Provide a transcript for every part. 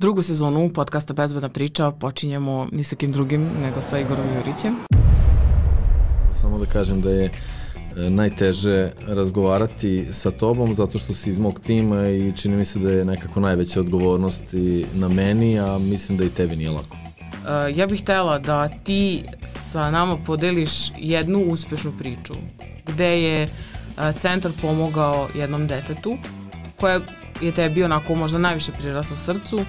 Drugu sezonu podcasta Bezbedna priča počinjemo ni sa kim drugim nego sa Igorom Jurićem. Samo da kažem da je e, najteže razgovarati sa tobom zato što si iz mog tima i čini mi se da je nekako najveća odgovornost i na meni, a mislim da i tebi nije lako. Uh, ja bih htela da ti sa nama podeliš jednu uspešnu priču gde je uh, centar pomogao jednom detetu koja je tebi onako možda najviše prirasla srcu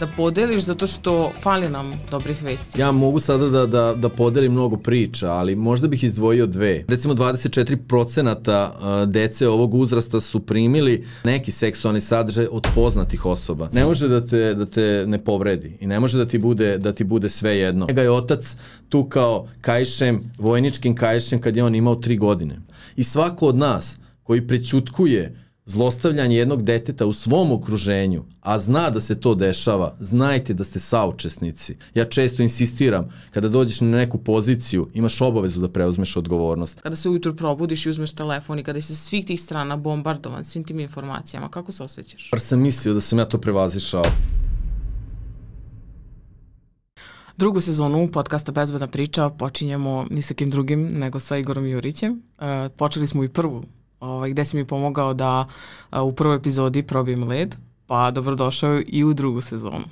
da podeliš zato što fali nam dobrih vesti. Ja mogu sada da, da, da podelim mnogo priča, ali možda bih izdvojio dve. Recimo 24% dece ovog uzrasta su primili neki seksualni sadržaj od poznatih osoba. Ne može da te, da te ne povredi i ne može da ti bude, da ti bude sve jedno. Njega je otac tu kao kajšem, vojničkim kajšem kad je on imao tri godine. I svako od nas koji prećutkuje zlostavljanje jednog deteta u svom okruženju, a zna da se to dešava, znajte da ste saučesnici. Ja često insistiram, kada dođeš na neku poziciju, imaš obavezu da preuzmeš odgovornost. Kada se ujutru probudiš i uzmeš telefon i kada si svih tih strana bombardovan svim tim informacijama, kako se osjećaš? Par sam mislio da sam ja to prevazišao. Drugu sezonu podcasta Bezbedna priča počinjemo ni sa kim drugim nego sa Igorom Jurićem. E, počeli smo i prvu ovaj, gde si mi pomogao da a, u prvoj epizodi probijem led, pa dobrodošao i u drugu sezonu.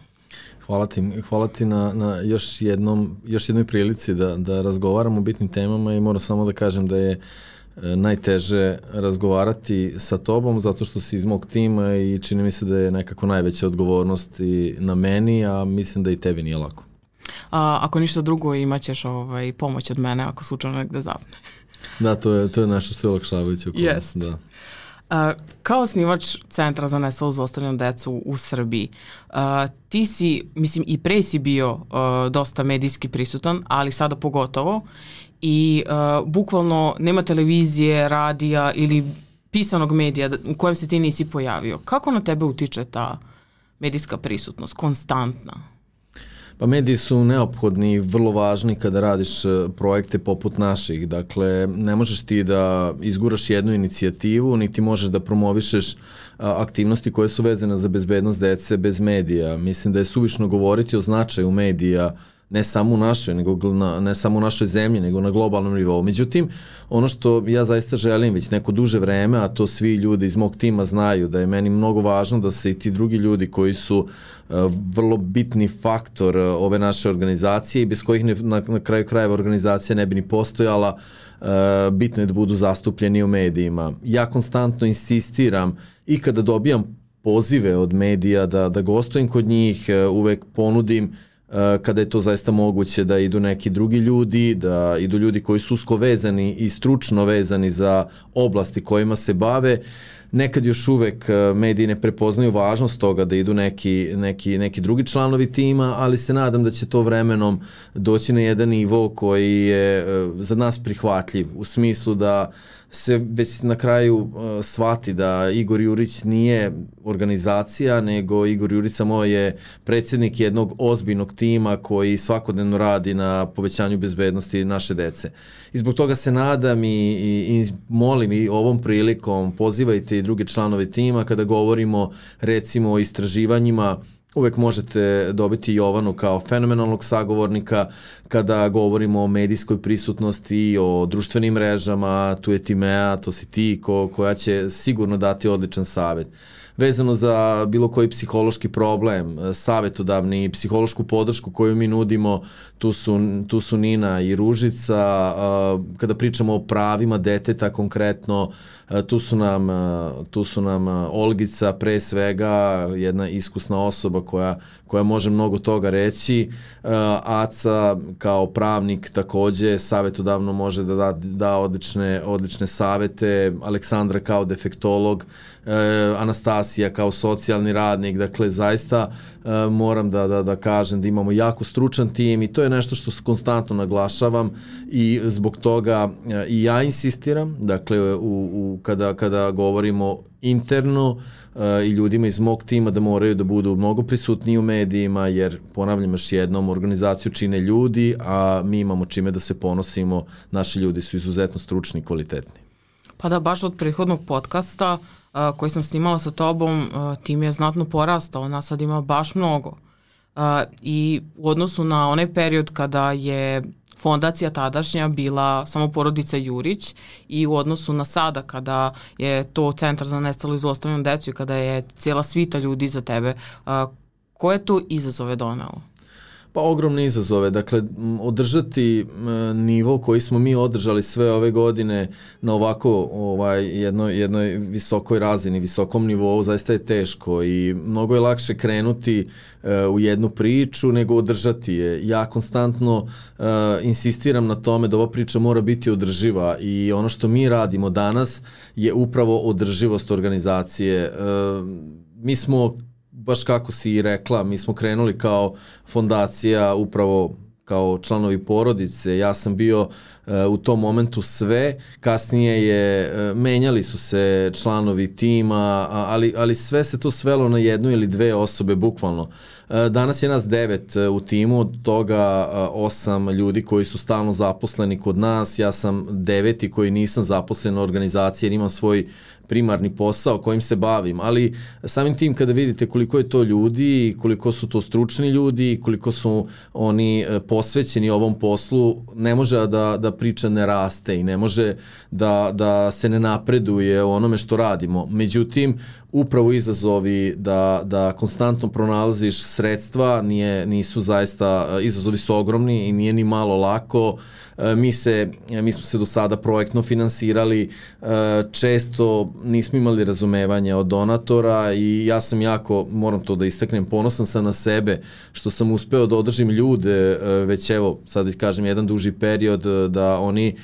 Hvala ti, hvala ti na, na još, jednom, još jednoj prilici da, da razgovaramo o bitnim temama i moram samo da kažem da je e, najteže razgovarati sa tobom zato što si iz mog tima i čini mi se da je nekako najveća odgovornost i na meni, a mislim da i tebi nije lako. A, ako ništa drugo imaćeš ovaj, pomoć od mene ako slučajno negde zapne. Da, to je, to je nešto što je olakšavajuće okolnost. Da. Uh, kao osnivač Centra za neselo zostavljenu decu u Srbiji, uh, ti si, mislim, i pre si bio uh, dosta medijski prisutan, ali sada pogotovo, i uh, bukvalno nema televizije, radija ili pisanog medija u kojem se ti nisi pojavio. Kako na tebe utiče ta medijska prisutnost, konstantna? Pa mediji su neophodni i vrlo važni kada radiš e, projekte poput naših. Dakle, ne možeš ti da izguraš jednu inicijativu, niti možeš da promovišeš aktivnosti koje su vezane za bezbednost dece bez medija. Mislim da je suvišno govoriti o značaju medija ne samo u našoj, nego na, ne samo u našoj zemlji, nego na globalnom nivou. Međutim, ono što ja zaista želim već neko duže vreme, a to svi ljudi iz mog tima znaju, da je meni mnogo važno da se i ti drugi ljudi koji su uh, vrlo bitni faktor uh, ove naše organizacije i bez kojih ne, na, na kraju krajeva organizacija ne bi ni postojala, uh, bitno je da budu zastupljeni u medijima. Ja konstantno insistiram i kada dobijam pozive od medija da, da gostujem kod njih, uvek ponudim uh, kada je to zaista moguće da idu neki drugi ljudi, da idu ljudi koji su usko vezani i stručno vezani za oblasti kojima se bave, nekad još uvek eh, mediji ne prepoznaju važnost toga da idu neki, neki, neki drugi članovi tima, ali se nadam da će to vremenom doći na jedan nivo koji je eh, za nas prihvatljiv, u smislu da uh, se već na kraju uh, shvati da Igor Jurić nije organizacija, nego Igor Jurić samo je predsjednik jednog ozbiljnog tima koji svakodnevno radi na povećanju bezbednosti naše dece. I zbog toga se nadam i, i, i molim i ovom prilikom pozivajte i druge članove tima kada govorimo recimo o istraživanjima uvek možete dobiti Jovanu kao fenomenalnog sagovornika. Kada govorimo o medijskoj prisutnosti o društvenim mrežama, tu je Timea, to si ti ko, koja će sigurno dati odličan savet vezano za bilo koji psihološki problem, savetodavni i psihološku podršku koju mi nudimo, tu su, tu su Nina i Ružica, kada pričamo o pravima deteta konkretno, tu su nam, tu su nam Olgica pre svega, jedna iskusna osoba koja, koja može mnogo toga reći, Aca kao pravnik takođe savetodavno može da da, da odlične, odlične savete, Aleksandra kao defektolog, Anastasija kao socijalni radnik, dakle zaista moram da, da, da kažem da imamo jako stručan tim i to je nešto što konstantno naglašavam i zbog toga i ja insistiram, dakle u, u, kada, kada govorimo interno uh, i ljudima iz mog tima da moraju da budu mnogo prisutniji u medijima, jer ponavljam još jednom, organizaciju čine ljudi, a mi imamo čime da se ponosimo, naši ljudi su izuzetno stručni i kvalitetni. Pa da, baš od prethodnog podcasta koji sam snimala sa tobom, tim je znatno porastao, nas sad ima baš mnogo. I u odnosu na onaj period kada je fondacija tadašnja bila samo porodica Jurić i u odnosu na sada kada je to centar za nestalo i decu i kada je cijela svita ljudi za tebe, koje to izazove donelo? Pa ogromne izazove, dakle održati nivo koji smo mi održali sve ove godine na ovako ovaj jednoj jednoj visokoj razini, visokom nivou zaista je teško i mnogo je lakše krenuti uh, u jednu priču nego održati je. Ja konstantno uh, insistiram na tome da ova priča mora biti održiva i ono što mi radimo danas je upravo održivost organizacije. Uh, mi smo baš kako si i rekla, mi smo krenuli kao fondacija upravo kao članovi porodice. Ja sam bio uh, u tom momentu sve, kasnije je uh, menjali su se članovi tima, ali ali sve se to svelo na jednu ili dve osobe bukvalno. Uh, danas je nas devet u timu, od toga osam ljudi koji su stalno zaposleni kod nas, ja sam deveti koji nisam zaposlen u organizaciji jer imam svoj uh, primarni posao kojim se bavim, ali samim tim kada vidite koliko je to ljudi, koliko su to stručni ljudi, koliko su oni e, posvećeni ovom poslu, ne može da, da priča ne raste i ne može da, da se ne napreduje onome što radimo. Međutim, upravo izazovi da, da konstantno pronalaziš sredstva nije, nisu zaista, e, izazovi su ogromni i nije ni malo lako. E, mi, se, mi smo se do sada projektno finansirali, e, često nismo imali razumevanja od donatora i ja sam jako, moram to da istaknem, ponosan sam na sebe što sam uspeo da održim ljude već evo, sad da kažem, jedan duži period da oni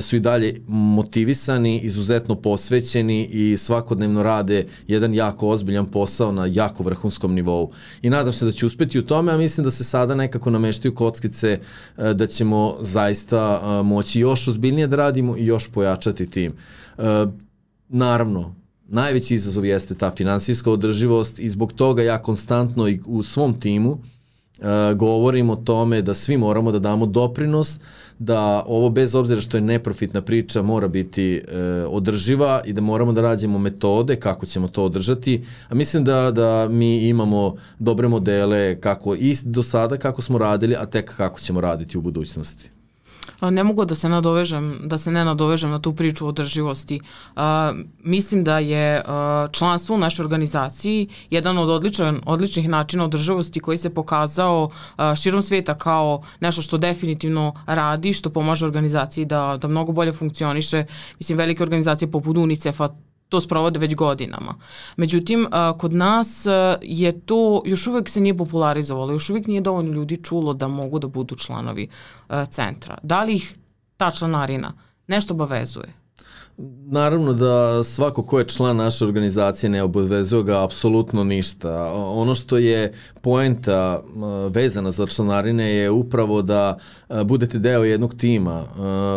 su i dalje motivisani, izuzetno posvećeni i svakodnevno rade jedan jako ozbiljan posao na jako vrhunskom nivou. I nadam se da će uspeti u tome, a mislim da se sada nekako nameštaju kockice e, da ćemo zaista e, moći još ozbiljnije da radimo i još pojačati tim. E, naravno, najveći izazov jeste ta finansijska održivost i zbog toga ja konstantno i u svom timu govorim o tome da svi moramo da damo doprinos da ovo bez obzira što je neprofitna priča mora biti e, održiva i da moramo da rađemo metode kako ćemo to održati. A mislim da, da mi imamo dobre modele kako i do sada kako smo radili, a tek kako ćemo raditi u budućnosti. Ne mogu da se nadovežem, da se ne nadovežem na tu priču o održivosti. Mislim da je članstvo u našoj organizaciji jedan od odličan, odličnih načina održivosti koji se pokazao širom sveta kao nešto što definitivno radi, što pomaže organizaciji da, da mnogo bolje funkcioniše. Mislim, velike organizacije poput UNICEF-a to sprovode već godinama. Međutim, kod nas je to, još uvek se nije popularizovalo, još uvek nije dovoljno ljudi čulo da mogu da budu članovi centra. Da li ih ta članarina nešto obavezuje? Naravno da svako ko je član naše organizacije ne obavezuje ga apsolutno ništa. Ono što je poenta vezana za članarine je upravo da budete deo jednog tima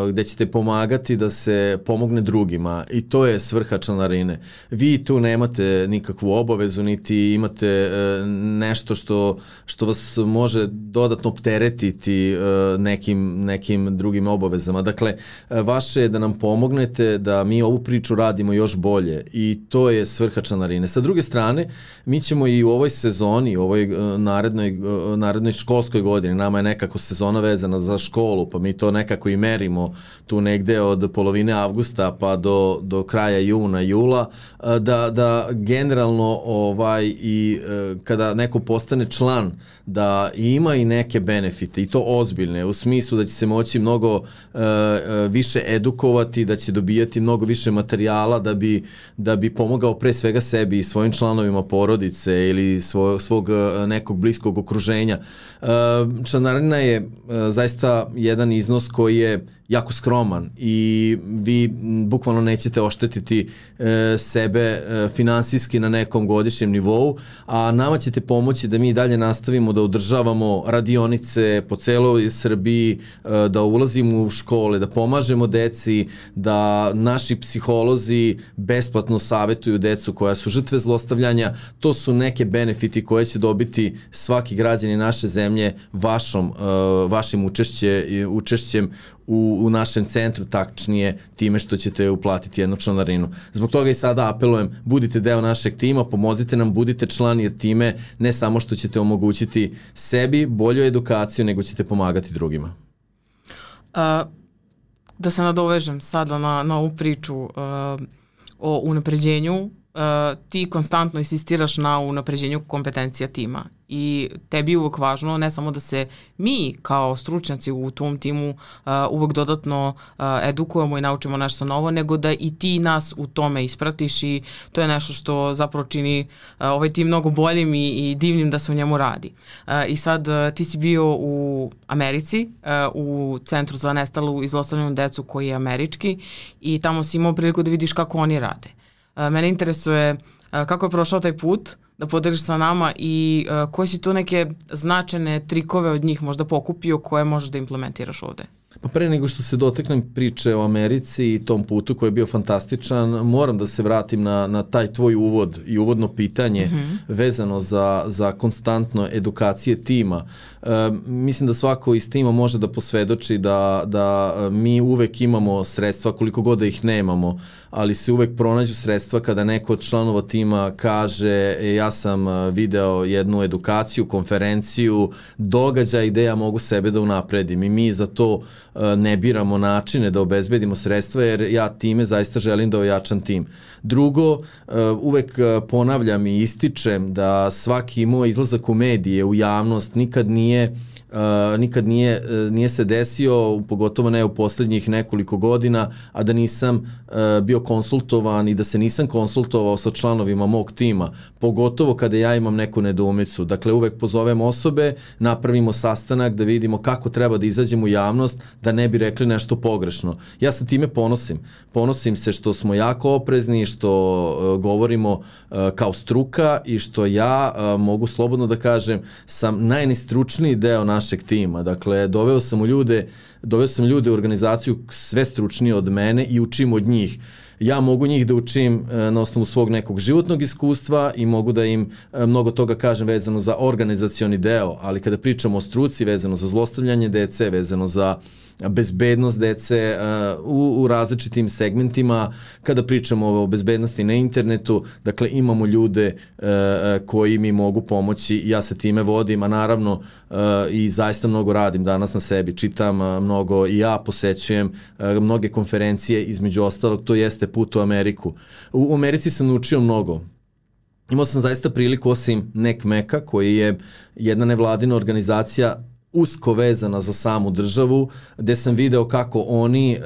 gde ćete pomagati da se pomogne drugima i to je svrha članarine. Vi tu nemate nikakvu obavezu niti imate nešto što, što vas može dodatno opteretiti nekim, nekim drugim obavezama. Dakle, vaše je da nam pomognete da mi ovu priču radimo još bolje i to je svrha članarine. Sa druge strane, mi ćemo i u ovoj sezoni, u ovoj narednoj, uh, narednoj školskoj godini, nama je nekako sezona vezana za školu, pa mi to nekako i merimo tu negde od polovine avgusta pa do, do kraja juna, jula, uh, da, da generalno ovaj i kada neko postane član da ima i neke benefite i to ozbiljne u smislu da će se moći mnogo više edukovati, da će dobijati mnogo više materijala da bi, da bi pomogao pre svega sebi i svojim članovima porodice ili svog, svog e, nekog bliskog okruženja. E, članarina je e, zaista jedan iznos koji je jako skroman i vi bukvalno nećete oštetiti e, sebe e, finansijski na nekom godišnjem nivou, a nama ćete pomoći da mi dalje nastavimo da održavamo radionice po celoj Srbiji, e, da ulazimo u škole, da pomažemo deci, da naši psiholozi besplatno savetuju decu koja su žrtve zlostavljanja. To su neke benefiti koje će dobiti svaki građani naše zemlje vašom, e, vašim učešće, učešćem u, u našem centru, tačnije time što ćete uplatiti jednu članarinu. Zbog toga i sada apelujem, budite deo našeg tima, pomozite nam, budite član, jer time ne samo što ćete omogućiti sebi bolju edukaciju, nego ćete pomagati drugima. Uh, da se nadovežem sada na, na ovu priču uh, o unapređenju uh, ti konstantno insistiraš na unapređenju kompetencija tima i tebi je uvek važno ne samo da se mi kao stručnjaci u tom timu uh, uvek dodatno uh, edukujemo i naučimo nešto novo, nego da i ti nas u tome ispratiš i to je nešto što zapravo čini uh, ovaj tim mnogo boljim i, i divnim da se u njemu radi. Uh, I sad uh, ti si bio u Americi, uh, u Centru za nestalu i zlostavljenu decu koji je američki i tamo si imao priliku da vidiš kako oni rade. Mene interesuje kako je prošao taj put, da podeliš sa nama i koje si tu neke značajne trikove od njih možda pokupio koje možeš da implementiraš ovde? Pa pre nego što se doteknem priče o Americi i tom putu koji je bio fantastičan, moram da se vratim na, na taj tvoj uvod i uvodno pitanje mm -hmm. vezano za, za konstantno edukacije tima. E, mislim da svako iz tima može da posvedoči da, da mi uvek imamo sredstva koliko god da ih nemamo, ali se uvek pronađu sredstva kada neko od članova tima kaže e, ja sam e, video jednu edukaciju, konferenciju, događaj gde ja mogu sebe da unapredim i mi za to e, ne biramo načine da obezbedimo sredstva jer ja time zaista želim da ojačam tim. Drugo, uvek ponavljam i ističem da svaki moj izlazak u medije, u javnost nikad nije uh, nikad nije, uh, nije se desio, pogotovo ne u poslednjih nekoliko godina, a da nisam uh, bio konsultovan i da se nisam konsultovao sa članovima mog tima, pogotovo kada ja imam neku nedoumicu. Dakle, uvek pozovem osobe, napravimo sastanak da vidimo kako treba da izađemo u javnost, da ne bi rekli nešto pogrešno. Ja sa time ponosim. Ponosim se što smo jako oprezni, što uh, govorimo uh, kao struka i što ja uh, mogu slobodno da kažem sam najnistručniji deo naše našeg tima. Dakle, doveo sam u ljude, doveo sam ljude u organizaciju sve stručnije od mene i učim od njih. Ja mogu njih da učim e, na osnovu svog nekog životnog iskustva i mogu da im e, mnogo toga kažem vezano za organizacioni deo, ali kada pričamo o struci vezano za zlostavljanje dece, vezano za uh, bezbednost dece uh, u, u različitim segmentima. Kada pričamo o bezbednosti na internetu, dakle imamo ljude uh, uh, koji mi mogu pomoći, ja se time vodim, a naravno i zaista mnogo radim danas na sebi, čitam mnogo i ja posećujem mnoge konferencije, između ostalog to jeste put u Ameriku. U, u Americi sam naučio mnogo, Imao sam zaista priliku osim Nek Meka koji je jedna nevladina organizacija usko vezana za samu državu, gde sam video kako oni e,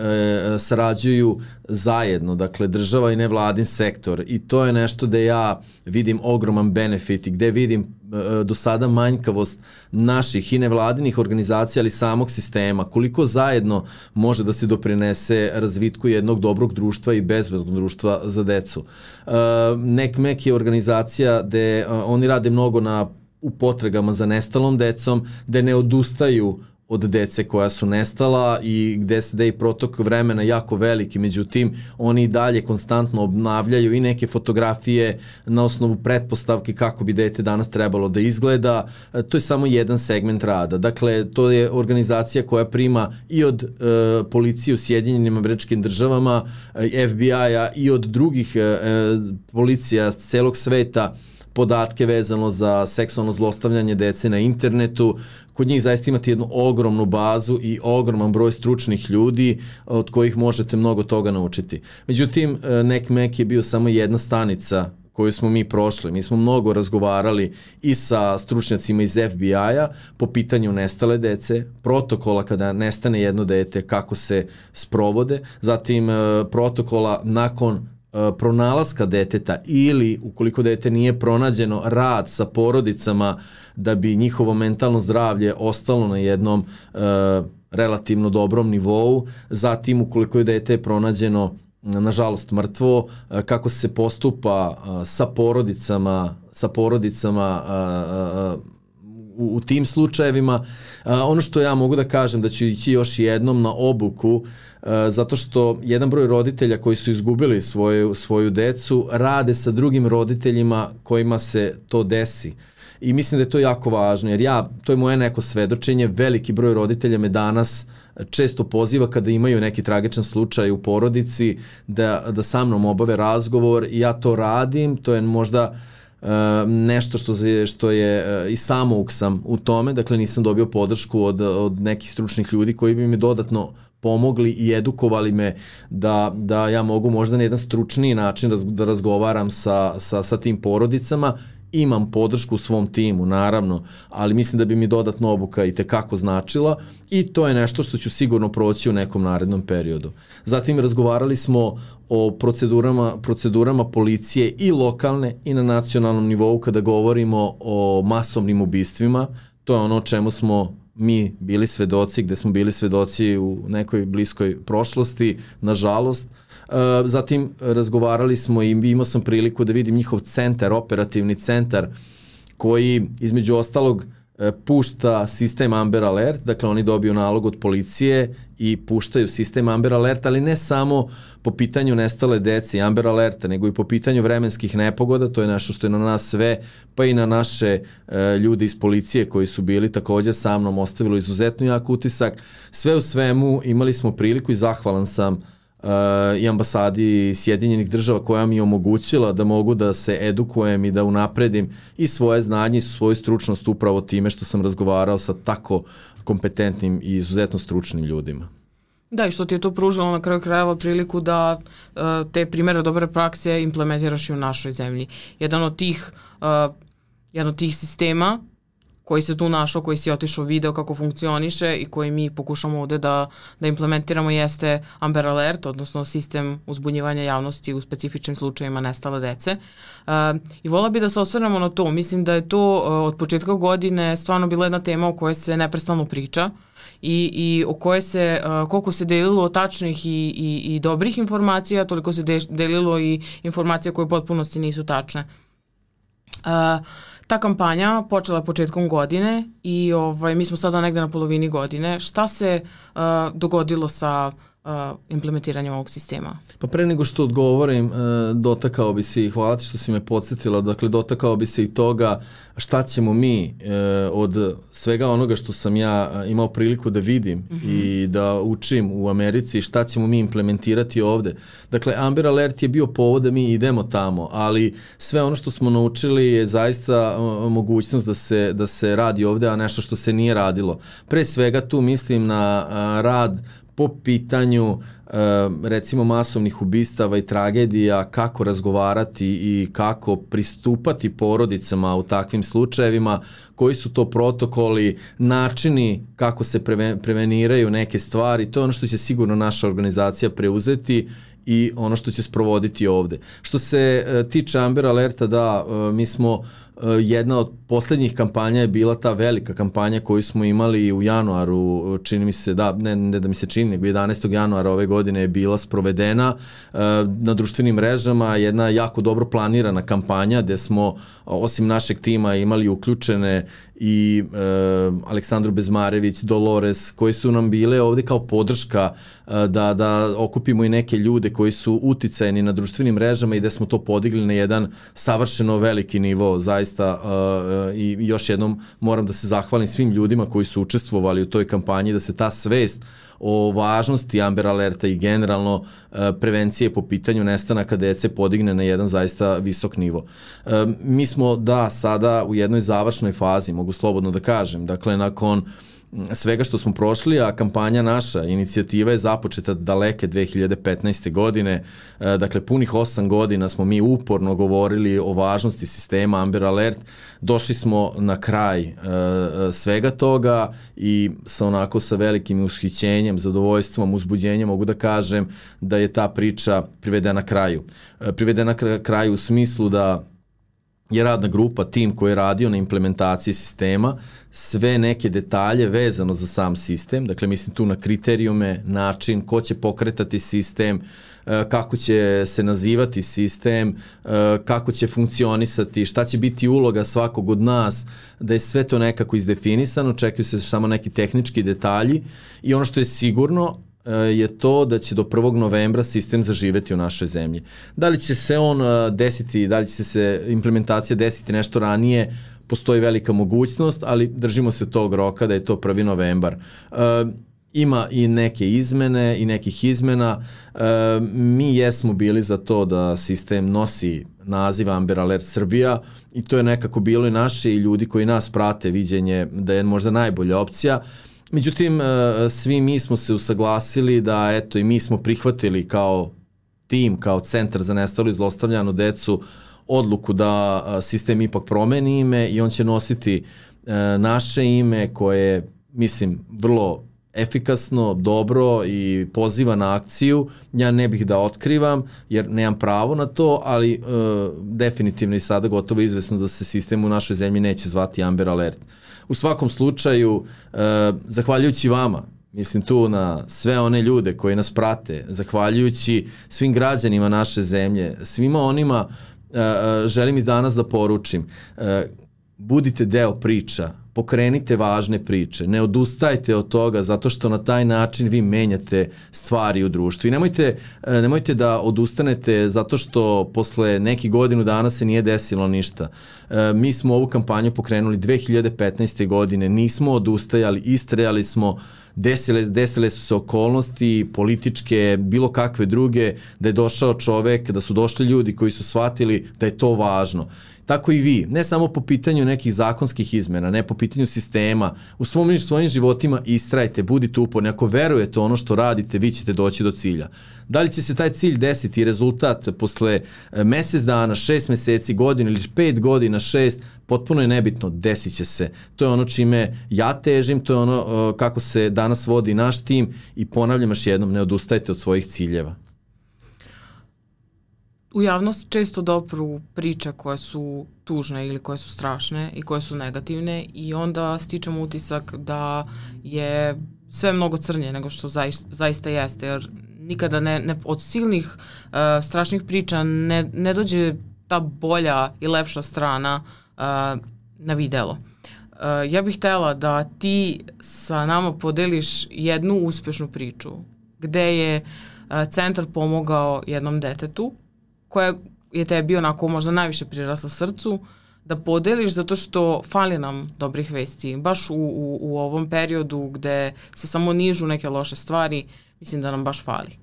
sarađuju zajedno, dakle država i nevladin sektor i to je nešto gde ja vidim ogroman benefit i gde vidim e, do sada manjkavost naših i nevladinih organizacija, ali samog sistema, koliko zajedno može da se doprinese razvitku jednog dobrog društva i bezbednog društva za decu. E, NECMEC je organizacija gde e, oni rade mnogo na u potragama za nestalom decom, da ne odustaju od dece koja su nestala i gde se da i protok vremena jako veliki, međutim oni i dalje konstantno obnavljaju i neke fotografije na osnovu pretpostavke kako bi dete danas trebalo da izgleda, e, to je samo jedan segment rada. Dakle, to je organizacija koja prima i od e, policije u Sjedinjenim američkim državama, e, FBI-a i od drugih e, policija celog sveta podatke vezano za seksualno zlostavljanje dece na internetu. Kod njih zaista imate jednu ogromnu bazu i ogroman broj stručnih ljudi od kojih možete mnogo toga naučiti. Međutim, e, Nek Mek je bio samo jedna stanica koju smo mi prošli. Mi smo mnogo razgovarali i sa stručnjacima iz FBI-a po pitanju nestale dece, protokola kada nestane jedno dete, kako se sprovode, zatim e, protokola nakon pronalaska deteta ili ukoliko dete nije pronađeno rad sa porodicama da bi njihovo mentalno zdravlje ostalo na jednom e, relativno dobrom nivou, zatim ukoliko je dete pronađeno nažalost mrtvo, e, kako se postupa e, sa porodicama sa porodicama u, tim slučajevima. Ono što ja mogu da kažem da ću ići još jednom na obuku E, zato što jedan broj roditelja koji su izgubili svoju, svoju decu rade sa drugim roditeljima kojima se to desi. i mislim da je to jako važno, jer ja, to je moje neko svedočenje, veliki broj roditelja me danas često poziva kada imaju neki tragičan slučaj u porodici da, da sa mnom obave razgovor i ja to radim, to je možda Uh, nešto što je, što je i samouk sam u tome, dakle nisam dobio podršku od, od nekih stručnih ljudi koji bi mi dodatno pomogli i edukovali me da, da ja mogu možda na jedan stručniji način raz, da razgovaram sa, sa, sa tim porodicama imam podršku u svom timu, naravno, ali mislim da bi mi dodatno obuka i tekako značila i to je nešto što ću sigurno proći u nekom narednom periodu. Zatim razgovarali smo o procedurama, procedurama policije i lokalne i na nacionalnom nivou kada govorimo o masovnim ubistvima. To je ono o čemu smo mi bili svedoci, gde smo bili svedoci u nekoj bliskoj prošlosti, nažalost. Uh, zatim razgovarali smo i imao sam priliku da vidim njihov centar, operativni centar, koji između ostalog E, pušta sistem Amber Alert, dakle oni dobiju nalog od policije i puštaju sistem Amber Alert, ali ne samo po pitanju nestale dece i Amber Alerta, nego i po pitanju vremenskih nepogoda, to je nešto što je na nas sve, pa i na naše e, ljude iz policije koji su bili takođe sa mnom ostavilo izuzetno jak utisak. Sve u svemu imali smo priliku i zahvalan sam uh, i ambasadi Sjedinjenih država koja mi je omogućila da mogu da se edukujem i da unapredim i svoje znanje i svoju stručnost upravo time što sam razgovarao sa tako kompetentnim i izuzetno stručnim ljudima. Da, i što ti je to pružalo na kraju krajeva priliku da uh, te primere dobre prakse implementiraš i u našoj zemlji. Jedan od tih, uh, jedan od tih sistema koji se tu našao, koji si otišao video kako funkcioniše i koji mi pokušamo ovde da, da implementiramo jeste Amber Alert, odnosno sistem uzbunjivanja javnosti u specifičnim slučajima nestale dece. Uh, I vola bi da se osvrnemo na to. Mislim da je to uh, od početka godine stvarno bila jedna tema o kojoj se neprestano priča i, i o kojoj se, uh, koliko se delilo tačnih i, i, i dobrih informacija, toliko se de, delilo i informacija koje u potpunosti nisu tačne. Uh, ta kampanja počela početkom godine i ovaj, mi smo sada negde na polovini godine. Šta se uh, dogodilo sa uh, implementiranjem ovog sistema? Pa pre nego što odgovorim, uh, dotakao bi se i hvala ti što si me podsjetila, dakle dotakao bi se i toga šta ćemo mi uh, od svega onoga što sam ja uh, imao priliku da vidim mm -hmm. i da učim u Americi, šta ćemo mi implementirati ovde. Dakle, Amber Alert je bio povod da mi idemo tamo, ali sve ono što smo naučili je zaista uh, mogućnost da se, da se radi ovde, a nešto što se nije radilo. Pre svega tu mislim na uh, rad po pitanju recimo masovnih ubistava i tragedija, kako razgovarati i kako pristupati porodicama u takvim slučajevima, koji su to protokoli, načini kako se preveniraju neke stvari, to je ono što će sigurno naša organizacija preuzeti i ono što će sprovoditi ovde. Što se uh, tiče Amber Alerta, da, uh, mi smo jedna od poslednjih kampanja je bila ta velika kampanja koju smo imali u januaru, čini mi se, da, ne, ne da mi se čini, nego 11. januara ove godine je bila sprovedena uh, na društvenim mrežama, jedna jako dobro planirana kampanja gde smo osim našeg tima imali uključene i e, Aleksandru Bezmarević, Dolores, koji su nam bile ovde kao podrška e, da, da okupimo i neke ljude koji su uticajni na društvenim mrežama i da smo to podigli na jedan savršeno veliki nivo, zaista e, i još jednom moram da se zahvalim svim ljudima koji su učestvovali u toj kampanji, da se ta svest o važnosti Amber Alerta i generalno e, prevencije po pitanju nestanaka dece podigne na jedan zaista visok nivo. E, mi smo da sada u jednoj završnoj fazi, mogu slobodno da kažem, dakle nakon svega što smo prošli, a kampanja naša, inicijativa je započeta daleke 2015. godine, e, dakle punih 8 godina smo mi uporno govorili o važnosti sistema Amber Alert, došli smo na kraj e, e, svega toga i sa onako sa velikim ushićenjem, zadovoljstvom, uzbuđenjem mogu da kažem da je ta priča privedena kraju. Privedena kraju u smislu da je radna grupa, tim koji je radio na implementaciji sistema, sve neke detalje vezano za sam sistem, dakle mislim tu na kriterijume, način, ko će pokretati sistem, e, kako će se nazivati sistem, e, kako će funkcionisati, šta će biti uloga svakog od nas, da je sve to nekako izdefinisano, čekaju se samo neki tehnički detalji i ono što je sigurno, je to da će do 1. novembra sistem zaživeti u našoj zemlji. Da li će se on desiti, da li će se implementacija desiti nešto ranije, postoji velika mogućnost, ali držimo se tog roka da je to 1. novembar. Uh, ima i neke izmene i nekih izmena. E, mi jesmo bili za to da sistem nosi naziv Amber Alert Srbija i to je nekako bilo i naše i ljudi koji nas prate viđenje da je možda najbolja opcija. Međutim, e, svi mi smo se usaglasili da eto i mi smo prihvatili kao tim, kao centar za nestalu i zlostavljanu decu odluku da e, sistem ipak promeni ime i on će nositi e, naše ime koje mislim vrlo efikasno, dobro i poziva na akciju. Ja ne bih da otkrivam jer nemam pravo na to, ali e, definitivno i sada gotovo izvesno da se sistem u našoj zemlji neće zvati Amber Alert. U svakom slučaju, e, zahvaljujući vama, mislim tu na sve one ljude koji nas prate, zahvaljujući svim građanima naše zemlje, svima onima e, e želim i danas da poručim, budite deo priča pokrenite važne priče, ne odustajte od toga zato što na taj način vi menjate stvari u društvu i nemojte, e, nemojte da odustanete zato što posle nekih godinu dana se nije desilo ništa. E, mi smo ovu kampanju pokrenuli 2015. godine, nismo odustajali, istrajali smo, desile, desile su se okolnosti političke, bilo kakve druge, da je došao čovek, da su došli ljudi koji su shvatili da je to važno tako i vi, ne samo po pitanju nekih zakonskih izmena, ne po pitanju sistema, u svom, svojim životima istrajte, budite uporni, ako verujete ono što radite, vi ćete doći do cilja. Da li će se taj cilj desiti rezultat posle e, mesec dana, šest meseci, godina ili pet godina, šest, potpuno je nebitno, desit će se. To je ono čime ja težim, to je ono e, kako se danas vodi naš tim i ponavljam još jednom, ne odustajte od svojih ciljeva u javnost često dopru priče koje su tužne ili koje su strašne i koje su negativne i onda stičemo utisak da je sve mnogo crnje nego što zaista, zaista jeste, jer nikada ne, ne od silnih uh, strašnih priča ne, ne dođe ta bolja i lepša strana uh, na videlo. Uh, ja bih htela da ti sa nama podeliš jednu uspešnu priču gde je uh, centar pomogao jednom detetu koja je tebi onako možda najviše prirasla srcu, da podeliš zato što fali nam dobrih vesti. Baš u, u, u ovom periodu gde se samo nižu neke loše stvari, mislim da nam baš fali.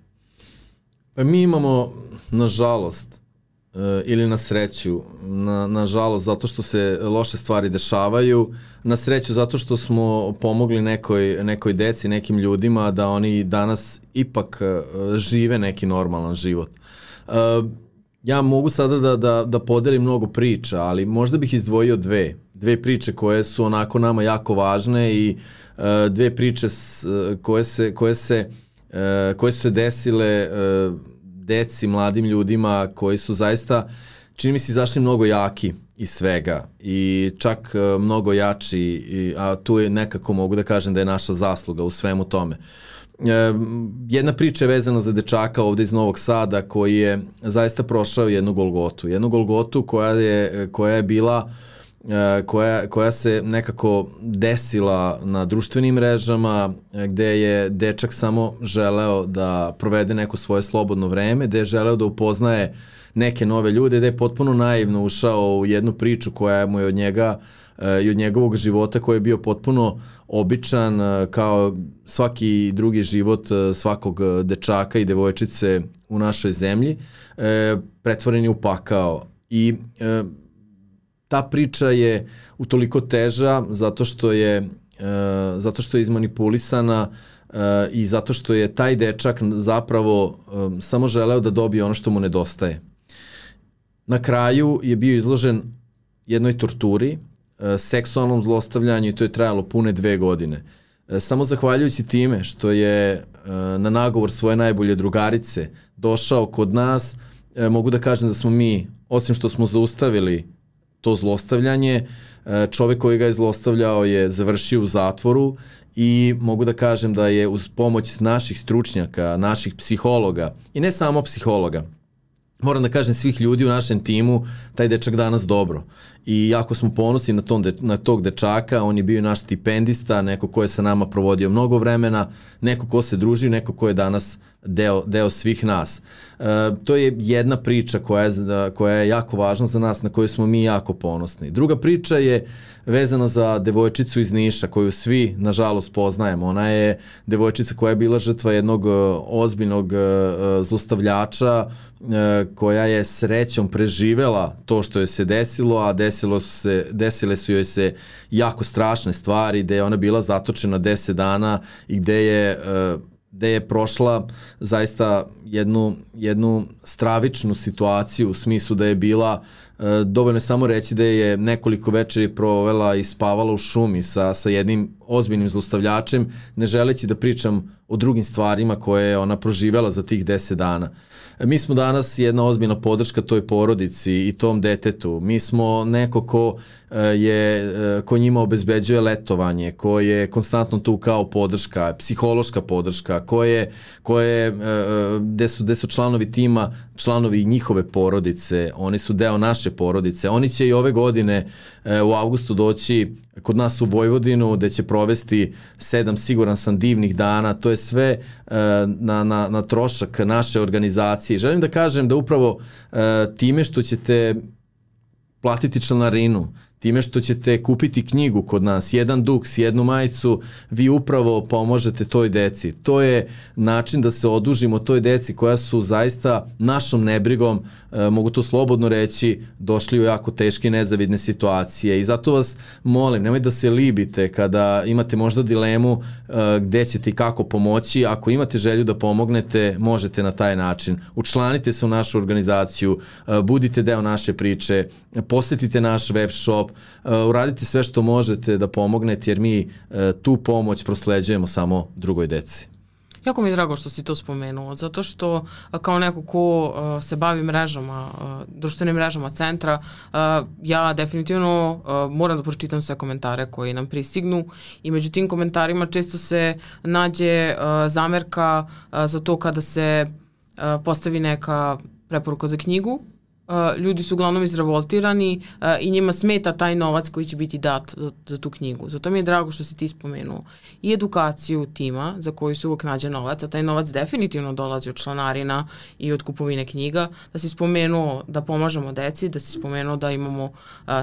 Pa mi imamo, nažalost, e, ili na sreću, na, na žalost zato što se loše stvari dešavaju, na sreću zato što smo pomogli nekoj, nekoj deci, nekim ljudima da oni danas ipak e, žive neki normalan život. Uh, ja mogu sada da, da, da podelim mnogo priča, ali možda bih izdvojio dve. Dve priče koje su onako nama jako važne i uh, dve priče s, koje, se, koje, se, uh, koje su se desile uh, deci, mladim ljudima koji su zaista, čini mi se, izašli mnogo jaki iz svega i čak uh, mnogo jači, i, a tu je nekako mogu da kažem da je naša zasluga u svemu tome. Uh, E, jedna priča je vezana za dečaka ovde iz Novog Sada koji je zaista prošao jednu Golgotu. Jednu Golgotu koja je, koja je bila e, koja, koja se nekako desila na društvenim mrežama gde je dečak samo želeo da provede neko svoje slobodno vreme, gde je želeo da upoznaje neke nove ljude, gde je potpuno naivno ušao u jednu priču koja mu je od njega e, i od njegovog života koji je bio potpuno običan e, kao svaki drugi život e, svakog e, dečaka i devojčice u našoj zemlji, pretvoren je u pakao. I ta priča je utoliko teža zato što je zato što je izmanipulisana i zato što je taj dečak zapravo samo želeo da dobije ono što mu nedostaje. Na kraju je bio izložen jednoj torturi E, seksualnom zlostavljanju i to je trajalo pune dve godine. E, samo zahvaljujući time što je e, na nagovor svoje najbolje drugarice došao kod nas, mogu da kažem da smo mi, osim što smo zaustavili to zlostavljanje, čovek koji ga je zlostavljao je završio u zatvoru i mogu da kažem da je uz pomoć naših stručnjaka, naših psihologa i ne samo psihologa, moram da kažem svih ljudi u našem timu, taj dečak danas dobro. i jako smo ponosni na, tom de, na tog dečaka, on je bio naš stipendista, neko ko je sa nama provodio mnogo vremena, neko ko se druži, neko ko je danas deo, deo svih nas. E, to je jedna priča koja je, koja je jako važna za nas, na koju smo mi jako ponosni. Druga priča je vezana za devojčicu iz Niša koju svi nažalost poznajemo. Ona je devojčica koja je bila žrtva jednog e, ozbiljnog e, zlostavljača e, koja je srećom preživela to što je se desilo, a desilo se, desile su joj se jako strašne stvari, gde je ona bila zatočena 10 dana i gde je gde je prošla zaista jednu, jednu stravičnu situaciju u smislu da je bila E, dovoljno samo reći da je nekoliko večeri provela i spavala u šumi sa, sa jednim ozbiljnim zlostavljačem, ne želeći da pričam o drugim stvarima koje je ona proživela za tih 10 dana. Mi smo danas jedna ozbiljna podrška toj porodici i tom detetu. Mi smo neko ko e, je e, ko njima obezbeđuje letovanje, ko je konstantno tu kao podrška, psihološka podrška, ko je, ko je gde su, gde su članovi tima, članovi njihove porodice, oni su deo naše porodice. Oni će i ove godine u avgustu doći kod nas u Vojvodinu gde će provesti sedam siguran sam divnih dana, to je sve na, na, na trošak naše organizacije. Želim da kažem da upravo time što ćete platiti članarinu, time što ćete kupiti knjigu kod nas, jedan duks, jednu majicu, vi upravo pomožete toj deci. To je način da se odužimo toj deci koja su zaista našom nebrigom, e, mogu to slobodno reći, došli u jako teške nezavidne situacije i zato vas molim, nemoj da se libite kada imate možda dilemu e, gde ćete i kako pomoći, ako imate želju da pomognete, možete na taj način. Učlanite se u našu organizaciju, e, budite deo naše priče, posetite naš web shop, stop, uh, uradite sve što možete da pomognete jer mi uh, tu pomoć prosleđujemo samo drugoj deci. Jako mi je drago što si to spomenuo, zato što kao neko ko uh, se bavi mrežama, uh, društvenim mrežama centra, uh, ja definitivno uh, moram da pročitam sve komentare koji nam pristignu i među tim komentarima često se nađe uh, zamerka uh, za to kada se uh, postavi neka preporuka za knjigu Uh, ljudi su uglavnom izrevoltirani uh, i njima smeta taj novac koji će biti dat za, za tu knjigu. Zato mi je drago što si ti spomenuo i edukaciju tima za koju se uvek nađe novac, a taj novac definitivno dolazi od članarina i od kupovine knjiga, da si spomenuo da pomažemo deci, da si spomenuo da imamo uh,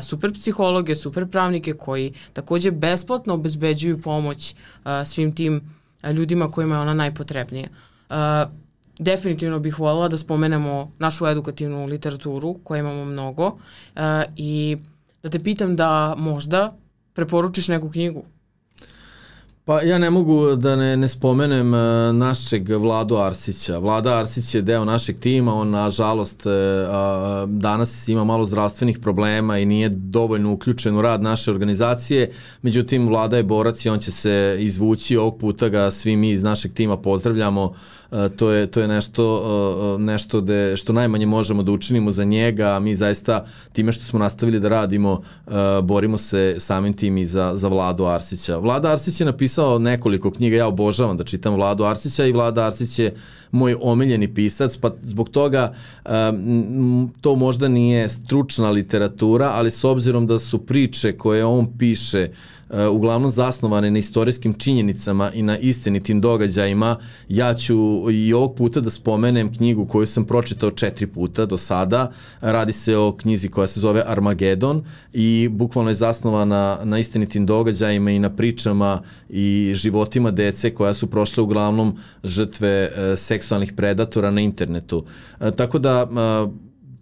super psihologe, super pravnike koji takođe besplatno obezbeđuju pomoć svim tim ljudima kojima je ona najpotrebnija. Uh, definitivno bih voljela da spomenemo našu edukativnu literaturu koje imamo mnogo uh, i da te pitam da možda preporučiš neku knjigu Pa ja ne mogu da ne, ne spomenem uh, našeg Vladu Arsića. Vlada Arsić je deo našeg tima, on nažalost uh, danas ima malo zdravstvenih problema i nije dovoljno uključen u rad naše organizacije, međutim Vlada je borac i on će se izvući, ovog puta ga svi mi iz našeg tima pozdravljamo to je, to je nešto, nešto de, što najmanje možemo da učinimo za njega, mi zaista time što smo nastavili da radimo, borimo se samim tim i za, za Vladu Arsića. Vlada Arsić je napisao nekoliko knjiga, ja obožavam da čitam Vladu Arsića i Vlada Arsić je moj omiljeni pisac, pa zbog toga um, to možda nije stručna literatura, ali s obzirom da su priče koje on piše uh, uglavnom zasnovane na istorijskim činjenicama i na istinitim događajima, ja ću i ovog puta da spomenem knjigu koju sam pročitao četiri puta do sada. Radi se o knjizi koja se zove Armagedon i bukvalno je zasnovana na istinitim događajima i na pričama i životima dece koja su prošle uglavnom žrtve uh, seksualnih predatora na internetu. E, tako da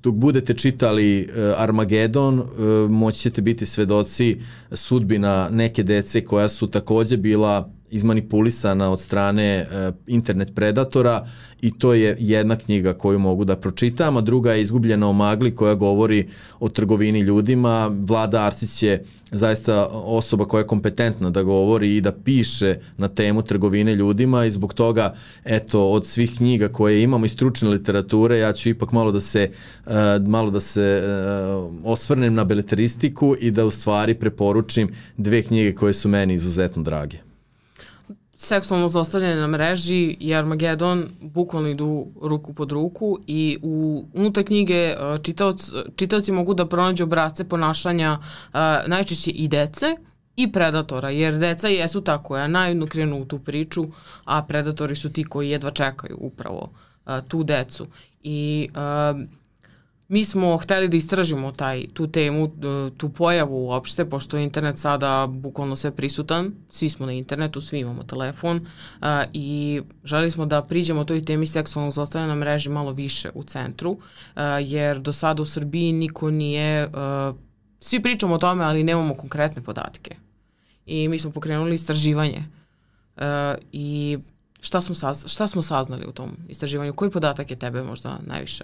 dok budete čitali e, Armagedon, e, moći ćete biti svedoci sudbina neke dece koja su takođe bila izmanipulisana od strane e, internet predatora i to je jedna knjiga koju mogu da pročitam, a druga je Izgubljena o magli koja govori o trgovini ljudima. Vlada Arsić je zaista osoba koja je kompetentna da govori i da piše na temu trgovine ljudima i zbog toga, eto, od svih knjiga koje imamo i stručne literature, ja ću ipak malo da se, uh, malo da se uh, osvrnem na beleteristiku i da u stvari preporučim dve knjige koje su meni izuzetno drage seksualno zostavljanje na mreži i Armagedon bukvalno idu ruku pod ruku i u, unutar knjige čitaoc, čitaoci mogu da pronađu obrazce ponašanja uh, najčešće i dece i predatora, jer deca jesu ta koja najedno krenu u tu priču, a predatori su ti koji jedva čekaju upravo uh, tu decu. I uh, mi smo hteli da istražimo taj, tu temu, tu pojavu uopšte, pošto je internet sada bukvalno sve prisutan, svi smo na internetu, svi imamo telefon uh, i želi smo da priđemo toj temi seksualnog zlostavljanja na mreži malo više u centru, uh, jer do sada u Srbiji niko nije, uh, svi pričamo o tome, ali nemamo konkretne podatke. I mi smo pokrenuli istraživanje uh, i šta smo, saz, šta smo saznali u tom istraživanju? Koji podatak je tebe možda najviše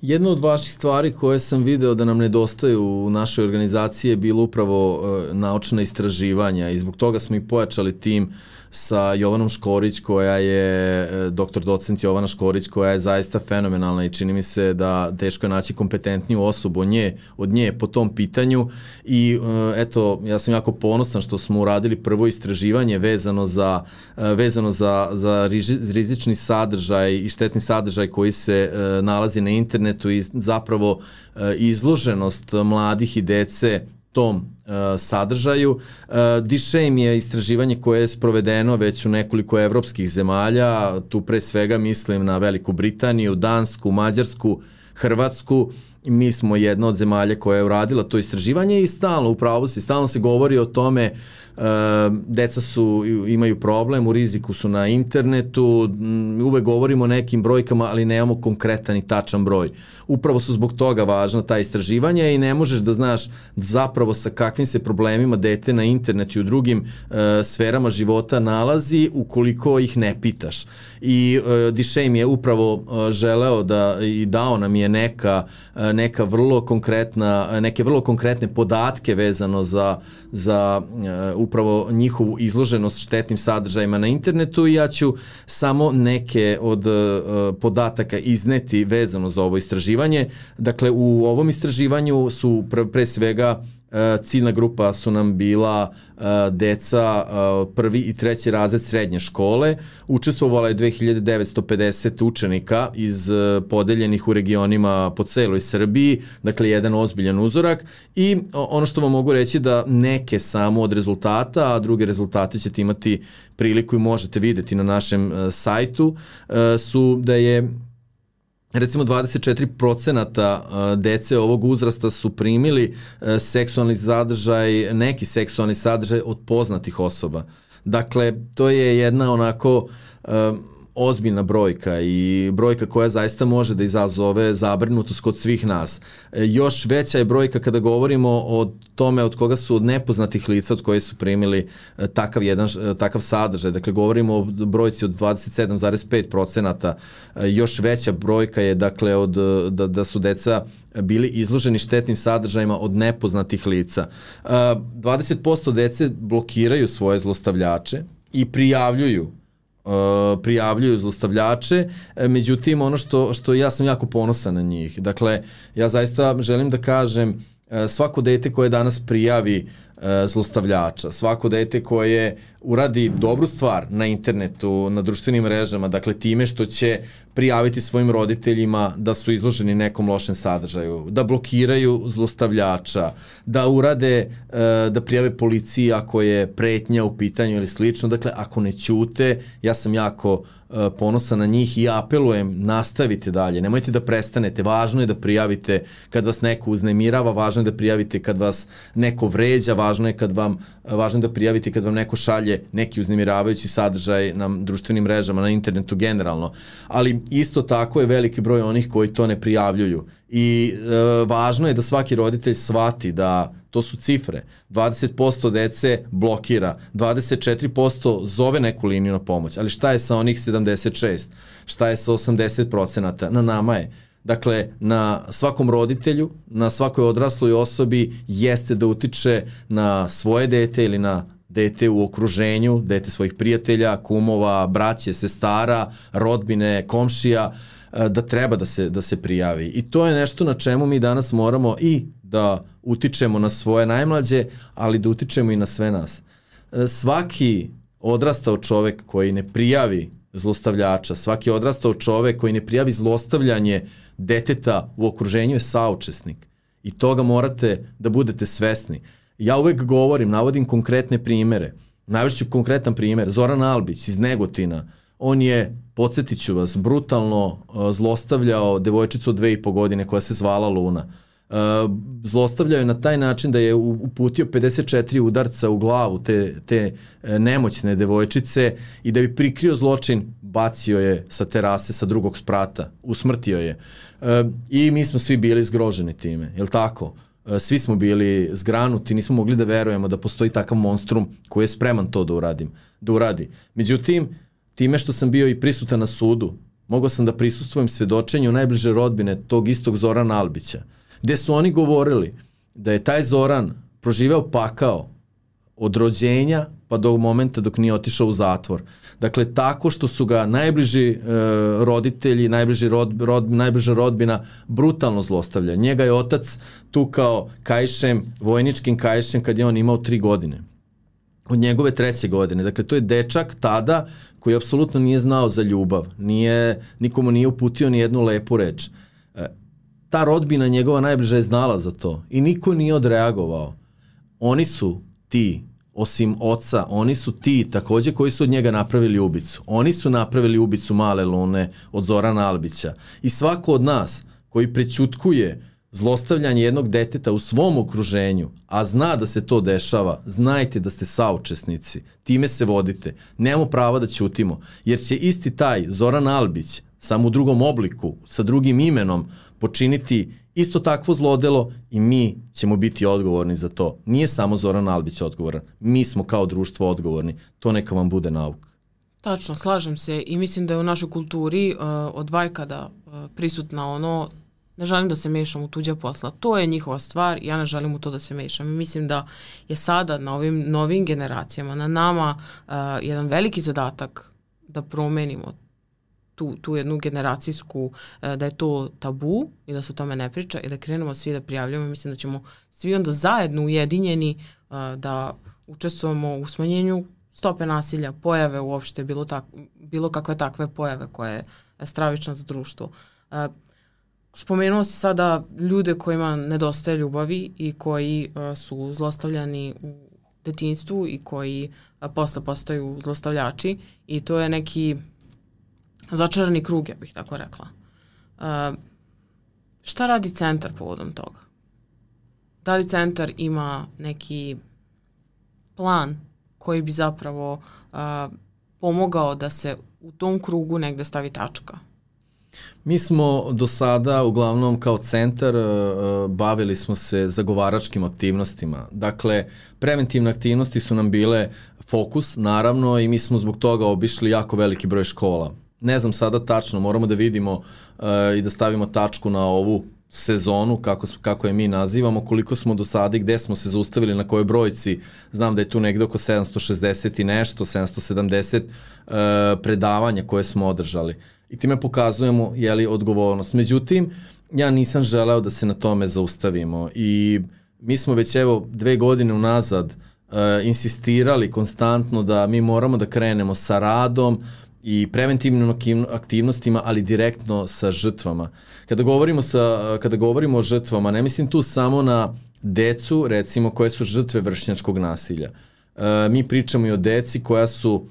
Jedna od vaših stvari koje sam video da nam nedostaju u našoj organizaciji je bilo upravo uh, naučna istraživanja i zbog toga smo i pojačali tim sa Jovanom Škorić koja je e, doktor docent Jovana Škorić koja je zaista fenomenalna i čini mi se da teško je naći kompetentniju osobu od nje, od nje po tom pitanju. I e, eto ja sam jako ponosan što smo uradili prvo istraživanje vezano za e, vezano za, za rizični sadržaj i štetni sadržaj koji se nalazi na internetu i zapravo izloženost mladih i dece tom uh, sadržaju. Uh, D-Shame je istraživanje koje je sprovedeno već u nekoliko evropskih zemalja, tu pre svega mislim na Veliku Britaniju, Dansku, Mađarsku, Hrvatsku, mi smo jedna od zemalja koja je uradila to istraživanje i stalno, upravo se, stalno se govori o tome Ehm, deca su, imaju problem, u riziku su na internetu, uvek govorimo o nekim brojkama, ali nemamo konkretan i tačan broj. Upravo su zbog toga važna ta istraživanja i ne možeš da znaš zapravo sa kakvim se problemima dete na internetu i u drugim uh, sferama života nalazi ukoliko ih ne pitaš. I uh, Dišejm je upravo uh, želeo da i dao nam je neka, uh, neka vrlo konkretna, neke vrlo konkretne podatke vezano za, za uh, upravo njihovu izloženost štetnim sadržajima na internetu i ja ću samo neke od uh, podataka izneti vezano za ovo istraživanje. Dakle, u ovom istraživanju su pre, pre svega E, ciljna grupa su nam bila e, deca e, prvi i treći razred srednje škole. Učestvovala je 2950 učenika iz podeljenih u regionima po celoj Srbiji, dakle jedan ozbiljan uzorak i ono što vam mogu reći da neke samo od rezultata, a druge rezultate ćete imati priliku i možete videti na našem sajtu, su da je recimo 24% dece ovog uzrasta su primili seksualni sadržaj, neki seksualni sadržaj od poznatih osoba. Dakle, to je jedna onako ozbiljna brojka i brojka koja zaista može da izazove zabrinutost kod svih nas. E, još veća je brojka kada govorimo o tome od koga su od nepoznatih lica od koje su primili e, takav jedan e, takav sadržaj. Dakle govorimo o brojci od 27,5 procenata. Još veća brojka je dakle od da, da su deca bili izloženi štetnim sadržajima od nepoznatih lica. 20% dece blokiraju svoje zlostavljače i prijavljuju prijavljuju zlostavljače, e, međutim ono što, što ja sam jako ponosan na njih. Dakle, ja zaista želim da kažem e, svako dete koje danas prijavi E, zlostavljača. Svako dete koje uradi dobru stvar na internetu, na društvenim mrežama, dakle time što će prijaviti svojim roditeljima da su izloženi nekom lošem sadržaju, da blokiraju zlostavljača, da urade, e, da prijave policiji ako je pretnja u pitanju ili slično. Dakle, ako ne ćute, ja sam jako E, ponosan na njih i apelujem, nastavite dalje, nemojte da prestanete, važno je da prijavite kad vas neko uznemirava, važno je da prijavite kad vas neko vređa, važno je kad vam važno je da prijavite kad vam neko šalje neki uznemiravajući sadržaj na društvenim mrežama, na internetu generalno. Ali isto tako je veliki broj onih koji to ne prijavljuju. I e, važno je da svaki roditelj shvati da to su cifre. 20% dece blokira, 24% zove neku liniju na pomoć. Ali šta je sa onih 76? Šta je sa 80%? Na nama je. Dakle, na svakom roditelju, na svakoj odrasloj osobi jeste da utiče na svoje dete ili na dete u okruženju, dete svojih prijatelja, kumova, braće, sestara, rodbine, komšija, e, da treba da se, da se prijavi. I to je nešto na čemu mi danas moramo i da utičemo na svoje najmlađe, ali da utičemo i na sve nas. E, svaki odrastao čovek koji ne prijavi zlostavljača, svaki odrastao čovek koji ne prijavi zlostavljanje deteta u okruženju je saučesnik. I toga morate da budete svesni. Ja uvek govorim, navodim konkretne primere. Najveći konkretan primer, Zoran Albić iz Negotina, on je, podsjetit ću vas, brutalno uh, zlostavljao devojčicu od dve i po godine koja se zvala Luna. Uh, zlostavljao je na taj način da je uputio 54 udarca u glavu te, te uh, nemoćne devojčice i da bi prikrio zločin bacio je sa terase sa drugog sprata, usmrtio je. I mi smo svi bili zgroženi time, je li tako? Svi smo bili zgranuti, nismo mogli da verujemo da postoji takav monstrum koji je spreman to da uradim, da uradi. Međutim, time što sam bio i prisutan na sudu, mogao sam da prisustvujem svedočenju najbliže rodbine tog istog Zorana Albića, gde su oni govorili da je taj Zoran proživeo pakao od rođenja pa do momenta dok nije otišao u zatvor. Dakle, tako što su ga najbliži e, roditelji, najbliži rod, rod, najbliža rodbina brutalno zlostavlja. Njega je otac tukao kajšem, vojničkim kajšem kad je on imao tri godine od njegove treće godine. Dakle, to je dečak tada koji apsolutno nije znao za ljubav, nije, nikomu nije uputio ni jednu lepu reč. E, ta rodbina njegova najbliža je znala za to i niko nije odreagovao. Oni su ti, osim oca, oni su ti takođe koji su od njega napravili ubicu. Oni su napravili ubicu male lune od Zorana Albića. I svako od nas koji prećutkuje zlostavljanje jednog deteta u svom okruženju, a zna da se to dešava, znajte da ste saučesnici, time se vodite, nemamo prava da ćutimo, jer će isti taj Zoran Albić, samo u drugom obliku, sa drugim imenom, počiniti isto takvo zlodelo i mi ćemo biti odgovorni za to. Nije samo Zoran Albić odgovoran, mi smo kao društvo odgovorni, to neka vam bude nauka. Tačno, slažem se i mislim da je u našoj kulturi uh, od vajkada uh, prisutna ono ne želim da se mešam u tuđa posla. To je njihova stvar, ja ne želim u to da se mešam. Mislim da je sada na ovim novim generacijama, na nama uh, jedan veliki zadatak da promenimo tu, tu jednu generacijsku, uh, da je to tabu i da se o tome ne priča i da krenemo svi da prijavljamo. Mislim da ćemo svi onda zajedno ujedinjeni uh, da učestvujemo u smanjenju stope nasilja, pojave uopšte, bilo, tak, bilo kakve takve pojave koje je stravična za društvo. Uh, Spomenuo si sada ljude kojima nedostaje ljubavi i koji su zlostavljani u detinstvu i koji posle postaju zlostavljači i to je neki začarani krug, ja bih tako rekla. Uh, šta radi centar povodom toga? Da li centar ima neki plan koji bi zapravo uh, pomogao da se u tom krugu negde stavi tačka? Mi smo do sada uglavnom kao centar uh, bavili smo se zagovaračkim aktivnostima. Dakle, preventivne aktivnosti su nam bile fokus, naravno, i mi smo zbog toga obišli jako veliki broj škola. Ne znam sada tačno, moramo da vidimo uh, i da stavimo tačku na ovu sezonu, kako, kako je mi nazivamo, koliko smo do sada i gde smo se zaustavili, na kojoj brojci, znam da je tu negde oko 760 i nešto, 770 uh, predavanja koje smo održali. I time pokazujemo jeli, odgovornost. Međutim, ja nisam želeo da se na tome zaustavimo i mi smo već evo dve godine unazad uh, insistirali konstantno da mi moramo da krenemo sa radom, i preventivnim aktivnostima, ali direktno sa žrtvama. Kada govorimo, sa, kada govorimo o žrtvama, ne mislim tu samo na decu, recimo, koje su žrtve vršnjačkog nasilja. E, mi pričamo i o deci koja su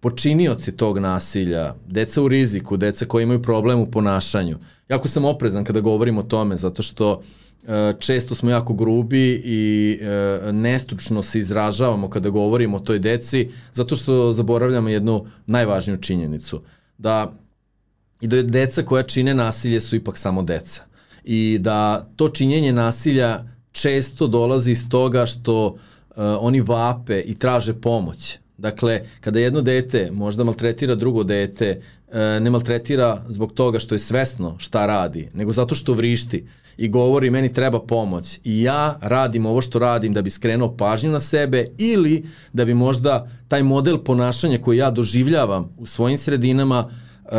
počinioci tog nasilja, deca u riziku, deca koji imaju problem u ponašanju. Jako sam oprezan kada govorim o tome, zato što e, često smo jako grubi i e, nestručno se izražavamo kada govorimo o toj deci, zato što zaboravljamo jednu najvažniju činjenicu, da i da deca koja čine nasilje su ipak samo deca. I da to činjenje nasilja često dolazi iz toga što uh, oni vape i traže pomoć. Dakle, kada jedno dete možda maltretira drugo dete, e, ne maltretira zbog toga što je svesno šta radi, nego zato što vrišti i govori meni treba pomoć i ja radim ovo što radim da bi skrenuo pažnju na sebe ili da bi možda taj model ponašanja koji ja doživljavam u svojim sredinama uh,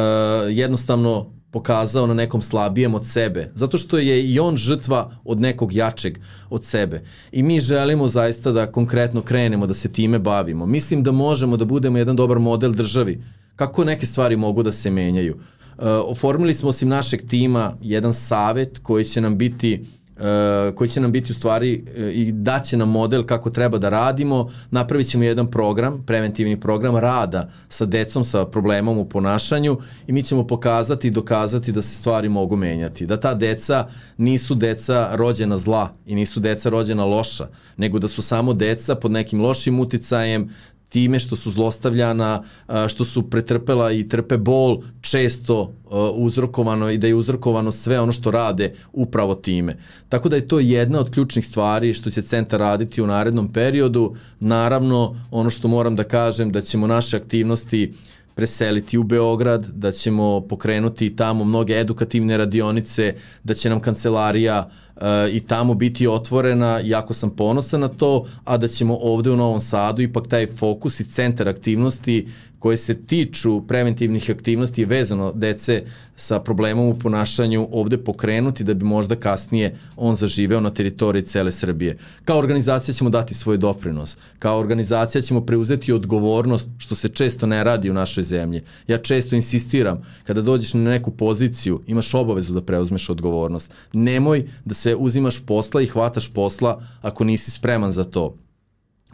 jednostavno pokazao na nekom slabijem od sebe, zato što je i on žrtva od nekog jačeg od sebe. I mi želimo zaista da konkretno krenemo, da se time bavimo. Mislim da možemo da budemo jedan dobar model državi. Kako neke stvari mogu da se menjaju? Uh, oformili smo osim našeg tima jedan savet koji će nam biti Uh, koji će nam biti u stvari uh, i daće nam model kako treba da radimo, napravit ćemo jedan program, preventivni program rada sa decom sa problemom u ponašanju i mi ćemo pokazati i dokazati da se stvari mogu menjati. Da ta deca nisu deca rođena zla i nisu deca rođena loša, nego da su samo deca pod nekim lošim uticajem, time što su zlostavljana, što su pretrpela i trpe bol, često uzrokovano i da je uzrokovano sve ono što rade upravo time. Tako da je to jedna od ključnih stvari što će centar raditi u narednom periodu. Naravno, ono što moram da kažem da ćemo naše aktivnosti preseliti u Beograd, da ćemo pokrenuti tamo mnoge edukativne radionice, da će nam kancelarija uh, i tamo biti otvorena, jako sam ponosan na to, a da ćemo ovde u Novom Sadu ipak taj fokus i centar aktivnosti koje se tiču preventivnih aktivnosti vezano dece sa problemom u ponašanju ovde pokrenuti da bi možda kasnije on zaživeo na teritoriji cele Srbije. Kao organizacija ćemo dati svoj doprinos. Kao organizacija ćemo preuzeti odgovornost što se često ne radi u našoj zemlji. Ja često insistiram kada dođeš na neku poziciju imaš obavezu da preuzmeš odgovornost. Nemoj da se uzimaš posla i hvataš posla ako nisi spreman za to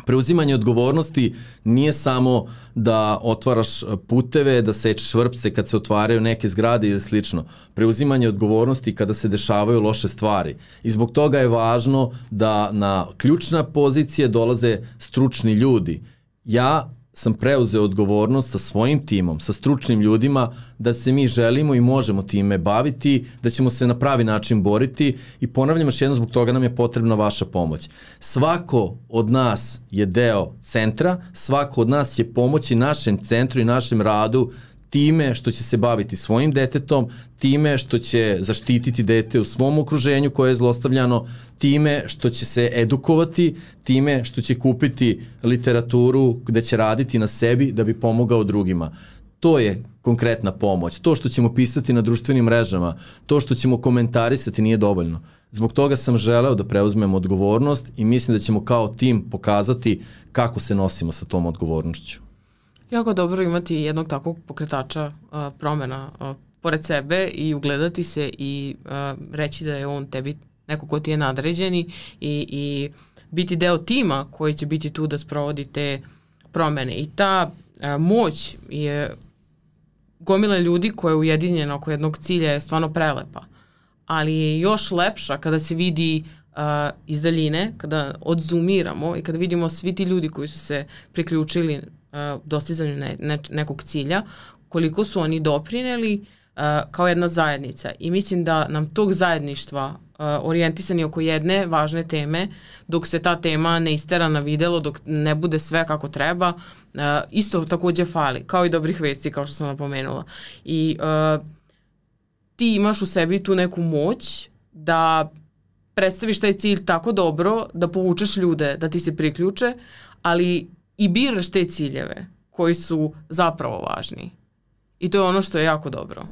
preuzimanje odgovornosti nije samo da otvaraš puteve, da sečeš vrpce kad se otvaraju neke zgrade ili slično. Preuzimanje odgovornosti kada se dešavaju loše stvari. I zbog toga je važno da na ključna pozicije dolaze stručni ljudi. Ja sam preuzeo odgovornost sa svojim timom, sa stručnim ljudima, da se mi želimo i možemo time baviti, da ćemo se na pravi način boriti i ponavljam još jedno, zbog toga nam je potrebna vaša pomoć. Svako od nas je deo centra, svako od nas će pomoći našem centru i našem radu time što će se baviti svojim detetom, time što će zaštititi dete u svom okruženju koje je zlostavljano, time što će se edukovati, time što će kupiti literaturu gde će raditi na sebi da bi pomogao drugima. To je konkretna pomoć. To što ćemo pisati na društvenim mrežama, to što ćemo komentarisati nije dovoljno. Zbog toga sam želeo da preuzmemo odgovornost i mislim da ćemo kao tim pokazati kako se nosimo sa tom odgovornošću. Jako dobro imati jednog takvog pokretača uh, promena uh, pored sebe i ugledati se i uh, reći da je on tebi neko ko ti je nadređeni i, i biti deo tima koji će biti tu da sprovodi te promene. I ta uh, moć je gomila ljudi koja je ujedinjena oko jednog cilja je stvarno prelepa. Ali je još lepša kada se vidi uh, iz daljine, kada odzoomiramo i kada vidimo svi ti ljudi koji su se priključili dostizanju ne, ne, nekog cilja, koliko su oni doprineli uh, kao jedna zajednica. I mislim da nam tog zajedništva uh, orijentisani oko jedne važne teme, dok se ta tema ne istera na videlo, dok ne bude sve kako treba, uh, isto takođe fali, kao i dobrih vesti, kao što sam napomenula. I uh, ti imaš u sebi tu neku moć da predstaviš taj cilj tako dobro da povučeš ljude da ti se priključe, ali i biraš te ciljeve koji su zapravo važni. I to je ono što je jako dobro.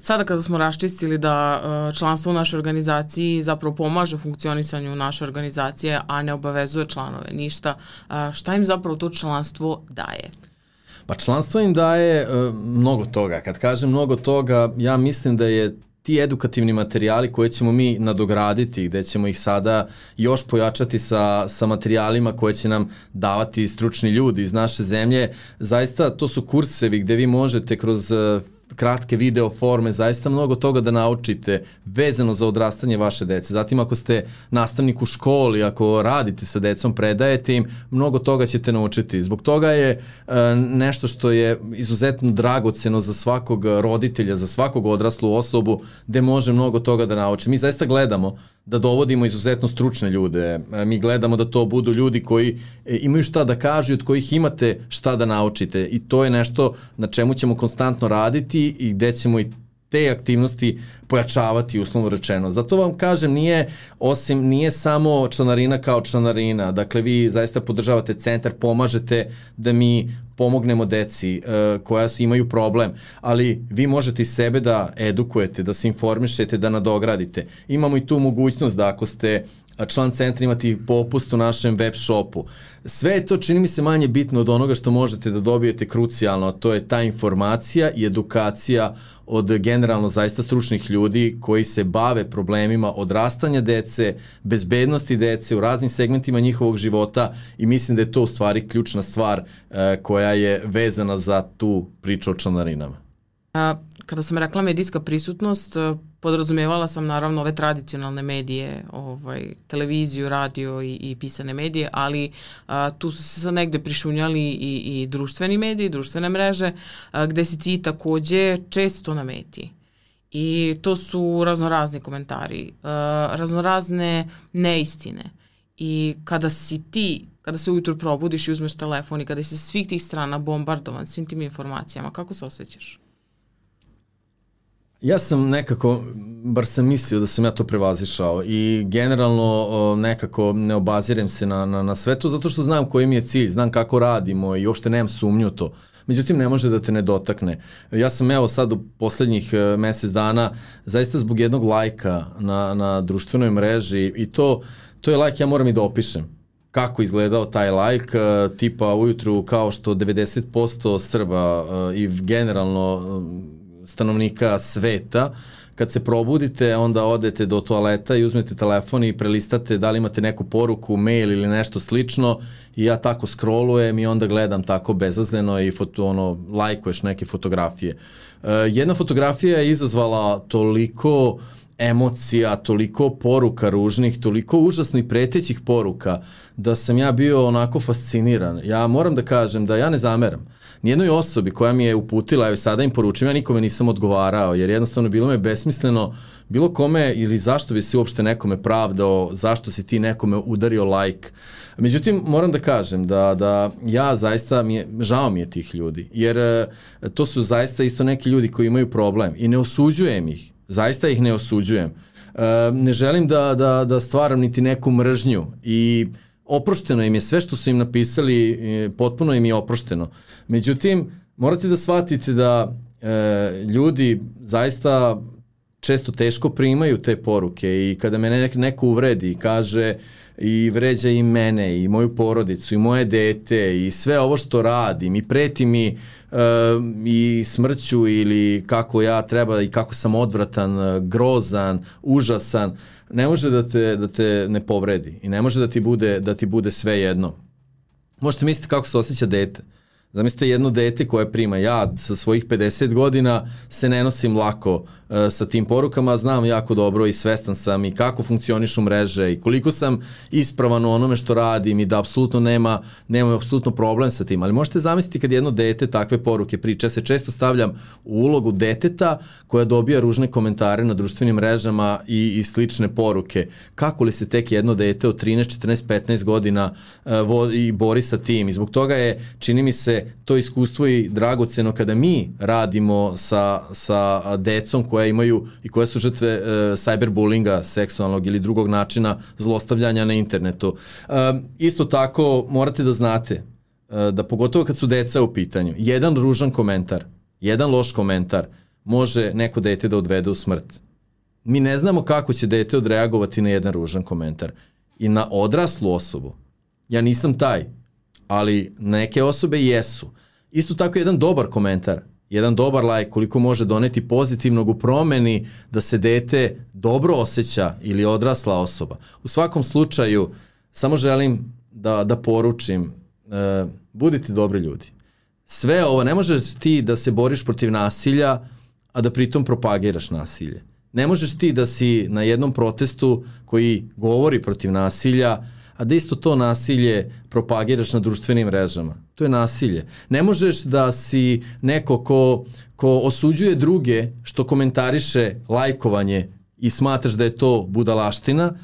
Sada kada smo raščistili da e, članstvo u našoj organizaciji zapravo pomaže funkcionisanju naše organizacije, a ne obavezuje članove ništa, šta im zapravo to članstvo daje? Pa članstvo im daje uh, mnogo toga. Kad kažem mnogo toga, ja mislim da je ti edukativni materijali koje ćemo mi nadograditi, gde ćemo ih sada još pojačati sa, sa materijalima koje će nam davati stručni ljudi iz naše zemlje, zaista to su kursevi gde vi možete kroz kratke video forme, zaista mnogo toga da naučite vezano za odrastanje vaše dece. Zatim ako ste nastavnik u školi, ako radite sa decom, predajete im, mnogo toga ćete naučiti. Zbog toga je e, nešto što je izuzetno dragoceno za svakog roditelja, za svakog odraslu osobu, gde može mnogo toga da nauči. Mi zaista gledamo da dovodimo izuzetno stručne ljude. E, mi gledamo da to budu ljudi koji e, imaju šta da kažu i od kojih imate šta da naučite i to je nešto na čemu ćemo konstantno raditi i gde ćemo i te aktivnosti pojačavati uslovno rečeno. Zato vam kažem nije osim nije samo članarina kao članarina. Dakle vi zaista podržavate centar, pomažete da mi pomognemo deci uh, koja su, imaju problem, ali vi možete i sebe da edukujete, da se informišete, da nadogradite. Imamo i tu mogućnost da ako ste član centra imati popust u našem web shopu. Sve to čini mi se manje bitno od onoga što možete da dobijete krucijalno, a to je ta informacija i edukacija od generalno zaista stručnih ljudi koji se bave problemima odrastanja dece, bezbednosti dece u raznim segmentima njihovog života i mislim da je to u stvari ključna stvar e, koja je vezana za tu priču o članarinama. A, kada sam rekla medijska prisutnost, e, podrazumevala sam naravno ove tradicionalne medije, ovaj, televiziju, radio i, i pisane medije, ali a, tu su se sad negde prišunjali i, i društveni mediji, društvene mreže, a, gde si ti takođe često na meti. I to su raznorazni komentari, a, raznorazne neistine. I kada si ti, kada se ujutro probudiš i uzmeš telefon i kada si svih tih strana bombardovan svim tim informacijama, kako se osjećaš? Ja sam nekako, bar sam mislio da sam ja to prevazišao i generalno nekako ne obazirem se na, na, na sve to zato što znam koji mi je cilj, znam kako radimo i uopšte nemam sumnju to. Međutim, ne može da te ne dotakne. Ja sam evo sad u poslednjih e, mesec dana zaista zbog jednog lajka na, na društvenoj mreži i to, to je lajk ja moram i da opišem kako izgledao taj lajk, e, tipa ujutru kao što 90% Srba e, i generalno stanovnika sveta, kad se probudite, onda odete do toaleta i uzmete telefon i prelistate da li imate neku poruku, mail ili nešto slično i ja tako scrollujem i onda gledam tako bezazleno i foto, ono, lajkuješ neke fotografije. Uh, jedna fotografija je izazvala toliko emocija, toliko poruka ružnih, toliko užasno i pretećih poruka da sam ja bio onako fasciniran. Ja moram da kažem da ja ne zameram nijednoj osobi koja mi je uputila, evo sada im poručujem, ja nikome nisam odgovarao, jer jednostavno bilo me besmisleno bilo kome ili zašto bi se uopšte nekome pravdao, zašto si ti nekome udario like. Međutim, moram da kažem da, da ja zaista, mi je, žao mi je tih ljudi, jer e, to su zaista isto neki ljudi koji imaju problem i ne osuđujem ih, zaista ih ne osuđujem. E, ne želim da, da, da stvaram niti neku mržnju i oprošteno im je sve što su im napisali, e, potpuno im je oprošteno. Međutim, morate da shvatite da e, ljudi zaista često teško primaju te poruke i kada me nek, neko uvredi i kaže i vređa i mene i moju porodicu i moje dete i sve ovo što radim i preti mi e, i smrću ili kako ja treba i kako sam odvratan, grozan, užasan, ne može da te, da te ne povredi i ne može da ti bude, da ti bude sve jedno. Možete misliti kako se osjeća dete. Zamislite jedno dete koje prima ja sa svojih 50 godina se ne nosim lako sa tim porukama, znam jako dobro i svestan sam i kako funkcionišu mreže i koliko sam ispravan u onome što radim i da apsolutno nema, nema apsolutno problem sa tim. Ali možete zamisliti kad jedno dete takve poruke priča, ja se često stavljam u ulogu deteta koja dobija ružne komentare na društvenim mrežama i, i slične poruke. Kako li se tek jedno dete od 13, 14, 15 godina uh, vo, i bori sa tim? I zbog toga je, čini mi se, to iskustvo i dragoceno kada mi radimo sa, sa decom koja imaju i koja su žrtve e, cyberbullinga, seksualnog ili drugog načina zlostavljanja na internetu. E, isto tako morate da znate e, da pogotovo kad su deca u pitanju, jedan ružan komentar, jedan loš komentar može neko dete da odvede u smrt. Mi ne znamo kako će dete odreagovati na jedan ružan komentar. I na odraslu osobu, ja nisam taj, ali neke osobe jesu. Isto tako jedan dobar komentar, jedan dobar like koliko može doneti pozitivnog u promeni da se dete dobro osjeća ili odrasla osoba. U svakom slučaju, samo želim da, da poručim, e, budite dobri ljudi. Sve ovo, ne možeš ti da se boriš protiv nasilja, a da pritom propagiraš nasilje. Ne možeš ti da si na jednom protestu koji govori protiv nasilja, a da isto to nasilje propagiraš na društvenim mrežama. To je nasilje. Ne možeš da si neko ko, ko osuđuje druge što komentariše lajkovanje i smatraš da je to budalaština,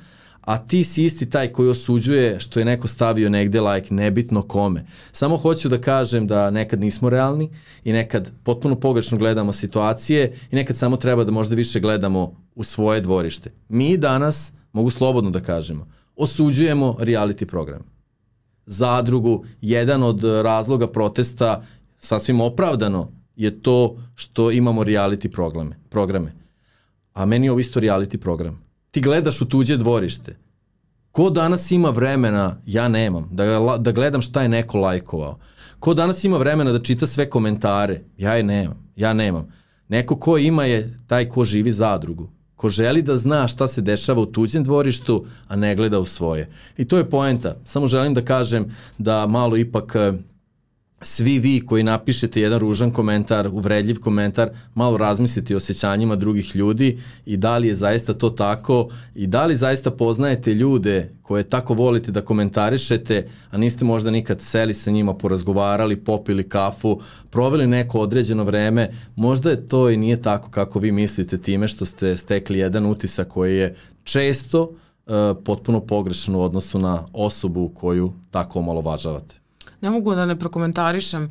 a ti si isti taj koji osuđuje što je neko stavio negde like, nebitno kome. Samo hoću da kažem da nekad nismo realni i nekad potpuno pogrešno gledamo situacije i nekad samo treba da možda više gledamo u svoje dvorište. Mi danas, mogu slobodno da kažemo, osuđujemo reality program. Zadrugu, jedan od razloga protesta, sasvim opravdano, je to što imamo reality programe. programe. A meni je ovo isto reality program ti gledaš u tuđe dvorište. Ko danas ima vremena, ja nemam, da, da gledam šta je neko lajkovao. Ko danas ima vremena da čita sve komentare, ja je nemam, ja nemam. Neko ko ima je taj ko živi zadrugu, ko želi da zna šta se dešava u tuđem dvorištu, a ne gleda u svoje. I to je poenta. Samo želim da kažem da malo ipak svi vi koji napišete jedan ružan komentar, uvredljiv komentar, malo razmislite o osjećanjima drugih ljudi i da li je zaista to tako i da li zaista poznajete ljude koje tako volite da komentarišete, a niste možda nikad seli sa njima, porazgovarali, popili kafu, proveli neko određeno vreme, možda je to i nije tako kako vi mislite time što ste stekli jedan utisak koji je često uh, potpuno pogrešan u odnosu na osobu koju tako omalovažavate ne mogu da ne prokomentarišem uh,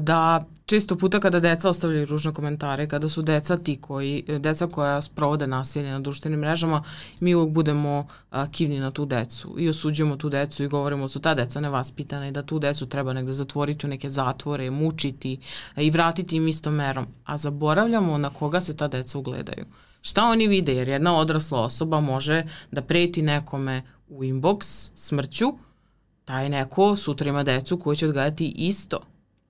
da često puta kada deca ostavljaju ružne komentare, kada su deca ti koji, deca koja sprovode nasilje na društvenim mrežama, mi uvek budemo uh, kivni na tu decu i osuđujemo tu decu i govorimo da su ta deca nevaspitana i da tu decu treba negde zatvoriti u neke zatvore, mučiti i vratiti im istom merom. A zaboravljamo na koga se ta deca ugledaju. Šta oni vide? Jer jedna odrasla osoba može da preti nekome u inbox smrću, taj neko sutra ima decu koji će odgajati isto.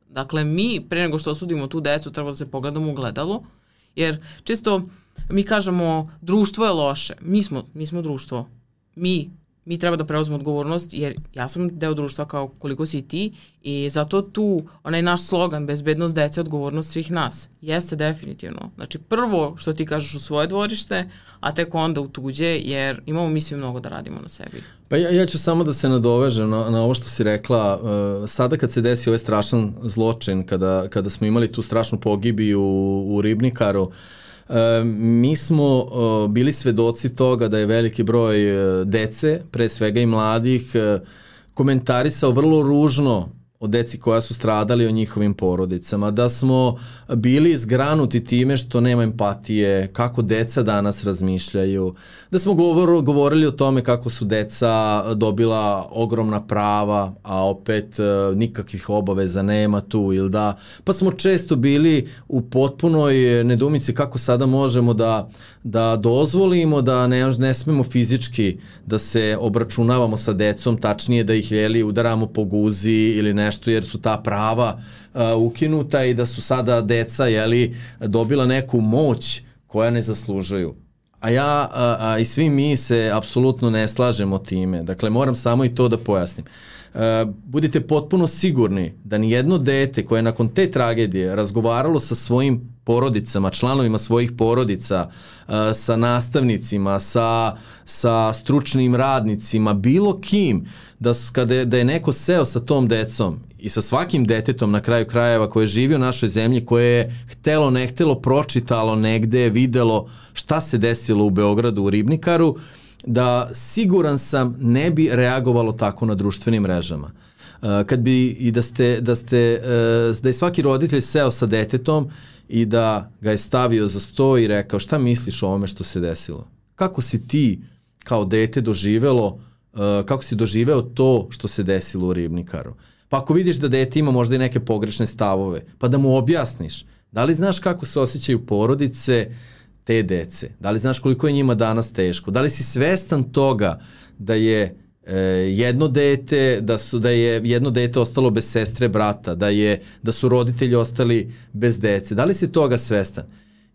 Dakle, mi, pre nego što osudimo tu decu, treba da se pogledamo u gledalo, jer često mi kažemo društvo je loše. Mi smo, mi smo društvo. Mi mi treba da preuzmemo odgovornost jer ja sam deo društva kao koliko si ti i zato tu onaj naš slogan bezbednost dece odgovornost svih nas jeste definitivno. Znači prvo što ti kažeš u svoje dvorište, a tek onda u tuđe jer imamo mi svi mnogo da radimo na sebi. Pa ja, ja ću samo da se nadovežem na, na ovo što si rekla. Uh, sada kad se desi ovaj strašan zločin, kada, kada smo imali tu strašnu pogibiju u, u Ribnikaru, mi smo bili svedoci toga da je veliki broj e, dece, pre svega i mladih, e, komentarisao vrlo ružno o deci koja su stradali o njihovim porodicama, da smo bili izgranuti time što nema empatije, kako deca danas razmišljaju, da smo govor, govorili o tome kako su deca dobila ogromna prava, a opet uh, nikakvih obaveza nema tu ili da, pa smo često bili u potpunoj nedumici kako sada možemo da, da dozvolimo da ne, ne smemo fizički da se obračunavamo sa decom, tačnije da ih jeli udaramo po guzi ili nešto nešto jer su ta prava uh, ukinuta i da su sada deca jeli, dobila neku moć koja ne zaslužuju. A ja a, a, i svi mi se apsolutno ne slažemo time. Dakle, moram samo i to da pojasnim. Uh, budite potpuno sigurni da ni jedno dete koje je nakon te tragedije razgovaralo sa svojim porodicama, članovima svojih porodica, uh, sa nastavnicima, sa, sa stručnim radnicima, bilo kim, da, kada, da je neko seo sa tom decom i sa svakim detetom na kraju krajeva koje živi u našoj zemlji, koje je htelo ne htelo pročitalo negde, videlo šta se desilo u Beogradu u Ribnikaru, da siguran sam ne bi reagovalo tako na društvenim mrežama. Uh, kad bi i da ste, da ste, uh, da je svaki roditelj seo sa detetom i da ga je stavio za sto i rekao šta misliš o ovome što se desilo? Kako si ti kao dete doživelo, uh, kako si doživeo to što se desilo u Ribnikaru? Pa ako vidiš da dete ima možda i neke pogrešne stavove, pa da mu objasniš. Da li znaš kako se osjećaju porodice te dece? Da li znaš koliko je njima danas teško? Da li si svestan toga da je e, jedno dete da su da je jedno dete ostalo bez sestre brata da je da su roditelji ostali bez dece da li si toga svestan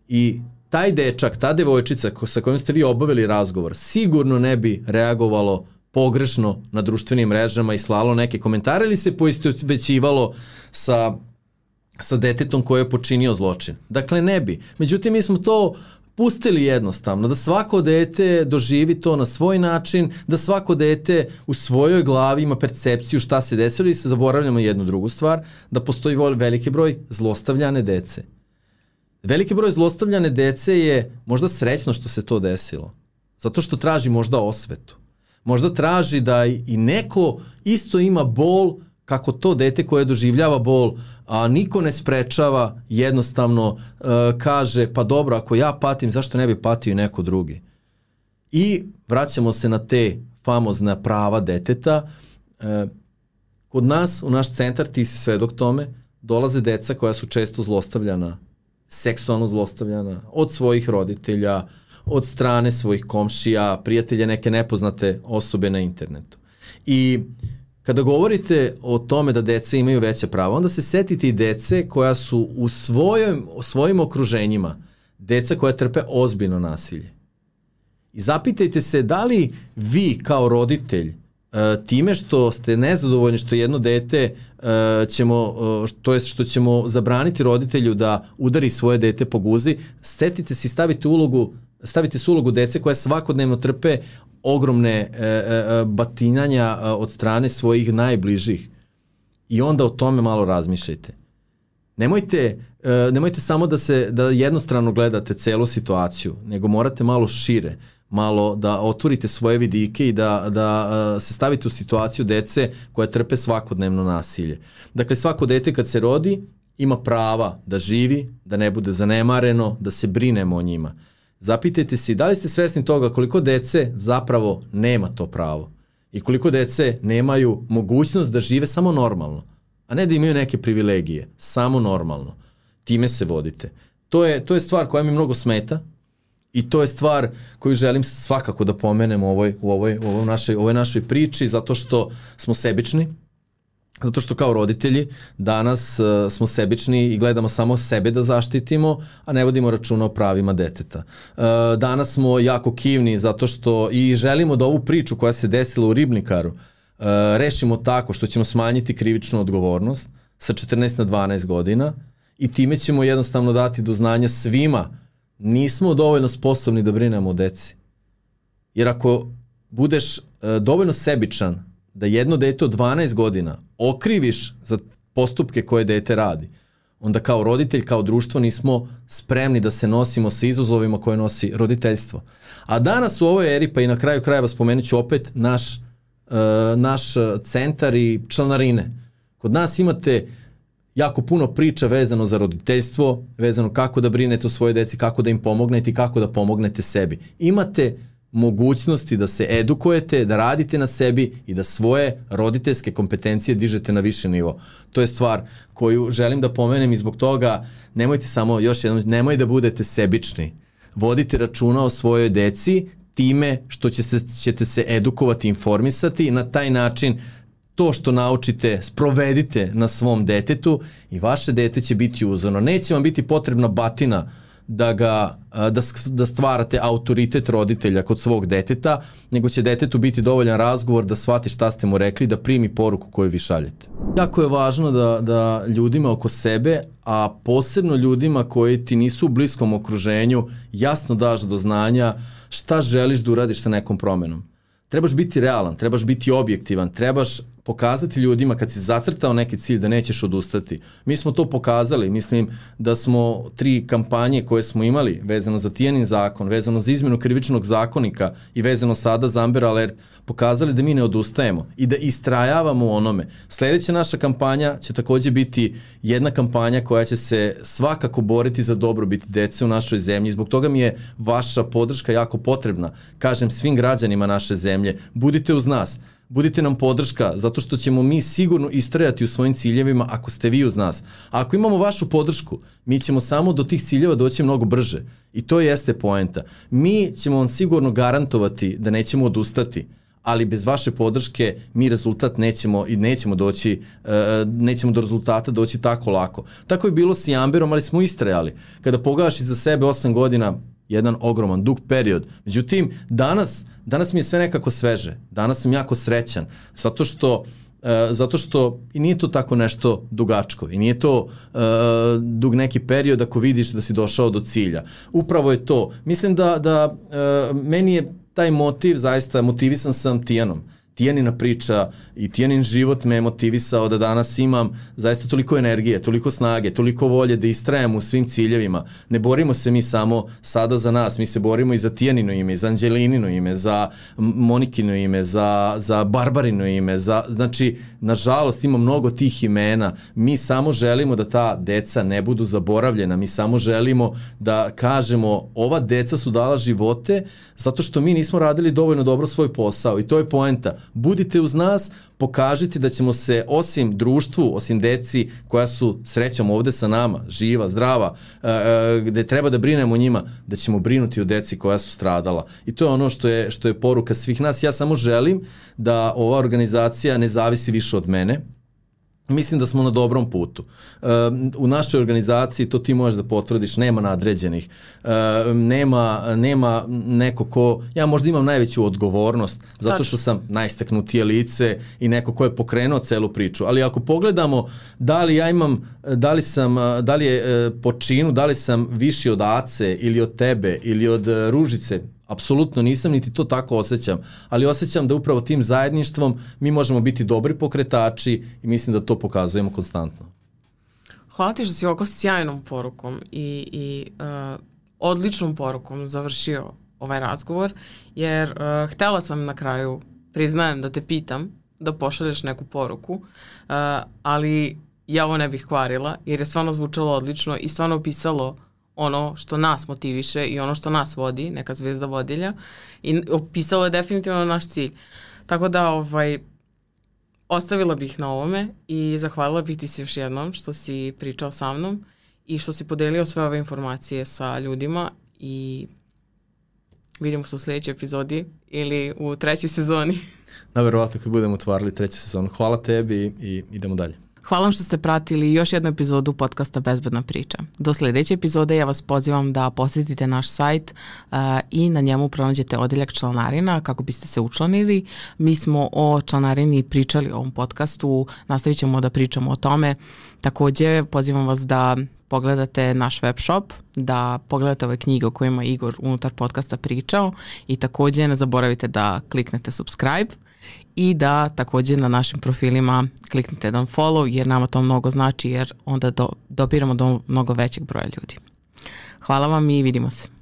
i taj dečak ta devojčica ko, sa kojom ste vi obavili razgovor sigurno ne bi reagovalo pogrešno na društvenim mrežama i slalo neke komentare ili se poistovećivalo sa sa detetom koje je počinio zločin. Dakle, ne bi. Međutim, mi smo to pustili jednostavno, da svako dete doživi to na svoj način, da svako dete u svojoj glavi ima percepciju šta se desilo i se zaboravljamo jednu drugu stvar, da postoji veliki broj zlostavljane dece. Veliki broj zlostavljane dece je možda srećno što se to desilo, zato što traži možda osvetu. Možda traži da i neko isto ima bol kako to dete koje doživljava bol, a niko ne sprečava, jednostavno uh, kaže, pa dobro, ako ja patim, zašto ne bi patio i neko drugi? I vraćamo se na te famozne prava deteta. Uh, kod nas, u naš centar, ti si svedok tome, dolaze deca koja su često zlostavljana, seksualno zlostavljana od svojih roditelja, od strane svojih komšija, prijatelja, neke nepoznate osobe na internetu. I kada govorite o tome da deca imaju veće prava, onda se setite i dece koja su u svojim, svojim okruženjima, deca koja trpe ozbiljno nasilje. I zapitajte se da li vi kao roditelj E, time što ste nezadovoljni što jedno dete uh, ćemo, uh, to jest što ćemo zabraniti roditelju da udari svoje dete po guzi, setite se i stavite ulogu stavite se ulogu dece koja svakodnevno trpe ogromne e, e, batinanja od strane svojih najbližih. I onda o tome malo razmišljajte. Nemojte, e, nemojte samo da se da jednostrano gledate celu situaciju, nego morate malo šire malo da otvorite svoje vidike i da, da se stavite u situaciju dece koja trpe svakodnevno nasilje. Dakle, svako dete kad se rodi ima prava da živi, da ne bude zanemareno, da se brinemo o njima. Zapitajte se da li ste svesni toga koliko dece zapravo nema to pravo i koliko dece nemaju mogućnost da žive samo normalno, a ne da imaju neke privilegije, samo normalno. Time se vodite. To je, to je stvar koja mi mnogo smeta, I to je stvar koju želim svakako da pomenem u ovoj, u ovoj, u ovoj, našoj, ovoj našoj priči, zato što smo sebični, zato što kao roditelji danas uh, smo sebični i gledamo samo sebe da zaštitimo, a ne vodimo računa o pravima deteta. Uh, danas smo jako kivni zato što i želimo da ovu priču koja se desila u Ribnikaru uh, rešimo tako što ćemo smanjiti krivičnu odgovornost sa 14 na 12 godina i time ćemo jednostavno dati do znanja svima nismo dovoljno sposobni da brinemo o deci. Jer ako budeš e, dovoljno sebičan da jedno dete od 12 godina okriviš za postupke koje dete radi, onda kao roditelj, kao društvo nismo spremni da se nosimo sa izazovima koje nosi roditeljstvo. A danas u ovoj eri, pa i na kraju krajeva spomenut ću opet naš, uh, naš centar i članarine. Kod nas imate jako puno priča vezano za roditeljstvo, vezano kako da brinete o svoje deci, kako da im pomognete i kako da pomognete sebi. Imate mogućnosti da se edukujete, da radite na sebi i da svoje roditeljske kompetencije dižete na više nivo. To je stvar koju želim da pomenem i zbog toga nemojte samo, još jednom, nemoj da budete sebični. Vodite računa o svojoj deci time što će se, ćete se edukovati, informisati i na taj način to što naučite sprovedite na svom detetu i vaše dete će biti uzorno. Neće vam biti potrebna batina da ga da, da stvarate autoritet roditelja kod svog deteta, nego će detetu biti dovoljan razgovor da shvati šta ste mu rekli, da primi poruku koju vi šaljete. Jako je važno da, da ljudima oko sebe, a posebno ljudima koji ti nisu u bliskom okruženju, jasno daš do znanja šta želiš da uradiš sa nekom promenom. Trebaš biti realan, trebaš biti objektivan, trebaš pokazati ljudima kad si zacrtao neki cilj da nećeš odustati. Mi smo to pokazali, mislim da smo tri kampanje koje smo imali vezano za Tijanin zakon, vezano za izmenu krivičnog zakonika i vezano sada za Amber Alert, pokazali da mi ne odustajemo i da istrajavamo u onome. Sledeća naša kampanja će takođe biti jedna kampanja koja će se svakako boriti za dobrobit dece u našoj zemlji. Zbog toga mi je vaša podrška jako potrebna. Kažem svim građanima naše zemlje, budite uz nas budite nam podrška, zato što ćemo mi sigurno istrajati u svojim ciljevima ako ste vi uz nas. A ako imamo vašu podršku, mi ćemo samo do tih ciljeva doći mnogo brže. I to jeste poenta. Mi ćemo vam sigurno garantovati da nećemo odustati, ali bez vaše podrške mi rezultat nećemo i nećemo doći uh, nećemo do rezultata doći tako lako. Tako je bilo sa Amberom, ali smo istrajali. Kada pogledaš iza sebe 8 godina, jedan ogroman dug period. Međutim, danas danas mi je sve nekako sveže. Danas sam jako srećan zato što Uh, zato što i nije to tako nešto dugačko i nije to uh, dug neki period ako vidiš da si došao do cilja. Upravo je to. Mislim da, da uh, meni je taj motiv zaista, motivisan sam Tijanom. Tijanina priča i Tijanin život me motivisao da danas imam zaista toliko energije, toliko snage, toliko volje da istrajem u svim ciljevima. Ne borimo se mi samo sada za nas, mi se borimo i za Tijanino ime, za Anđelinino ime, za Monikino ime, za, za Barbarino ime, za, znači, nažalost ima mnogo tih imena. Mi samo želimo da ta deca ne budu zaboravljena, mi samo želimo da kažemo ova deca su dala živote zato što mi nismo radili dovoljno dobro svoj posao i to je poenta. Budite uz nas, pokažite da ćemo se osim društvu, osim deci koja su srećom ovde sa nama, živa, zdrava, e, e, gde treba da brinemo njima, da ćemo brinuti o deci koja su stradala. I to je ono što je, što je poruka svih nas. Ja samo želim da ova organizacija ne zavisi više od mene, Mislim da smo na dobrom putu. E, u našoj organizaciji, to ti možeš da potvrdiš, nema nadređenih. E, nema, nema neko ko, ja možda imam najveću odgovornost, zato što sam najstaknutije lice i neko ko je pokrenuo celu priču. Ali ako pogledamo da li ja imam, da li sam, da li je e, po činu, da li sam viši od Ace ili od tebe ili od Ružice, Apsolutno nisam, niti to tako osjećam, ali osjećam da upravo tim zajedništvom mi možemo biti dobri pokretači i mislim da to pokazujemo konstantno. Hvala ti što si ovako sjajnom porukom i, i uh, odličnom porukom završio ovaj razgovor, jer uh, htela sam na kraju, priznajem da te pitam, da pošalješ neku poruku, uh, ali ja ovo ne bih kvarila, jer je stvarno zvučalo odlično i stvarno opisalo ono što nas motiviše i ono što nas vodi, neka zvezda vodilja i opisalo je definitivno naš cilj. Tako da ovaj, ostavila bih na ovome i zahvalila bih ti se još jednom što si pričao sa mnom i što si podelio sve ove informacije sa ljudima i vidimo se u sledećoj epizodi ili u trećoj sezoni. Na verovatno kad budemo otvarali treću sezonu. Hvala tebi i idemo dalje. Hvala vam što ste pratili još jednu epizodu podcasta Bezbedna priča. Do sledeće epizode ja vas pozivam da posetite naš sajt uh, i na njemu pronađete odeljak članarina kako biste se učlanili. Mi smo o članarini pričali u ovom podcastu, nastavit ćemo da pričamo o tome. Takođe pozivam vas da pogledate naš web shop, da pogledate ove knjige o kojima Igor unutar podcasta pričao i takođe ne zaboravite da kliknete subscribe i da takođe na našim profilima kliknite jedan follow jer nama to mnogo znači jer onda do, dopiramo do mnogo većeg broja ljudi. Hvala vam i vidimo se.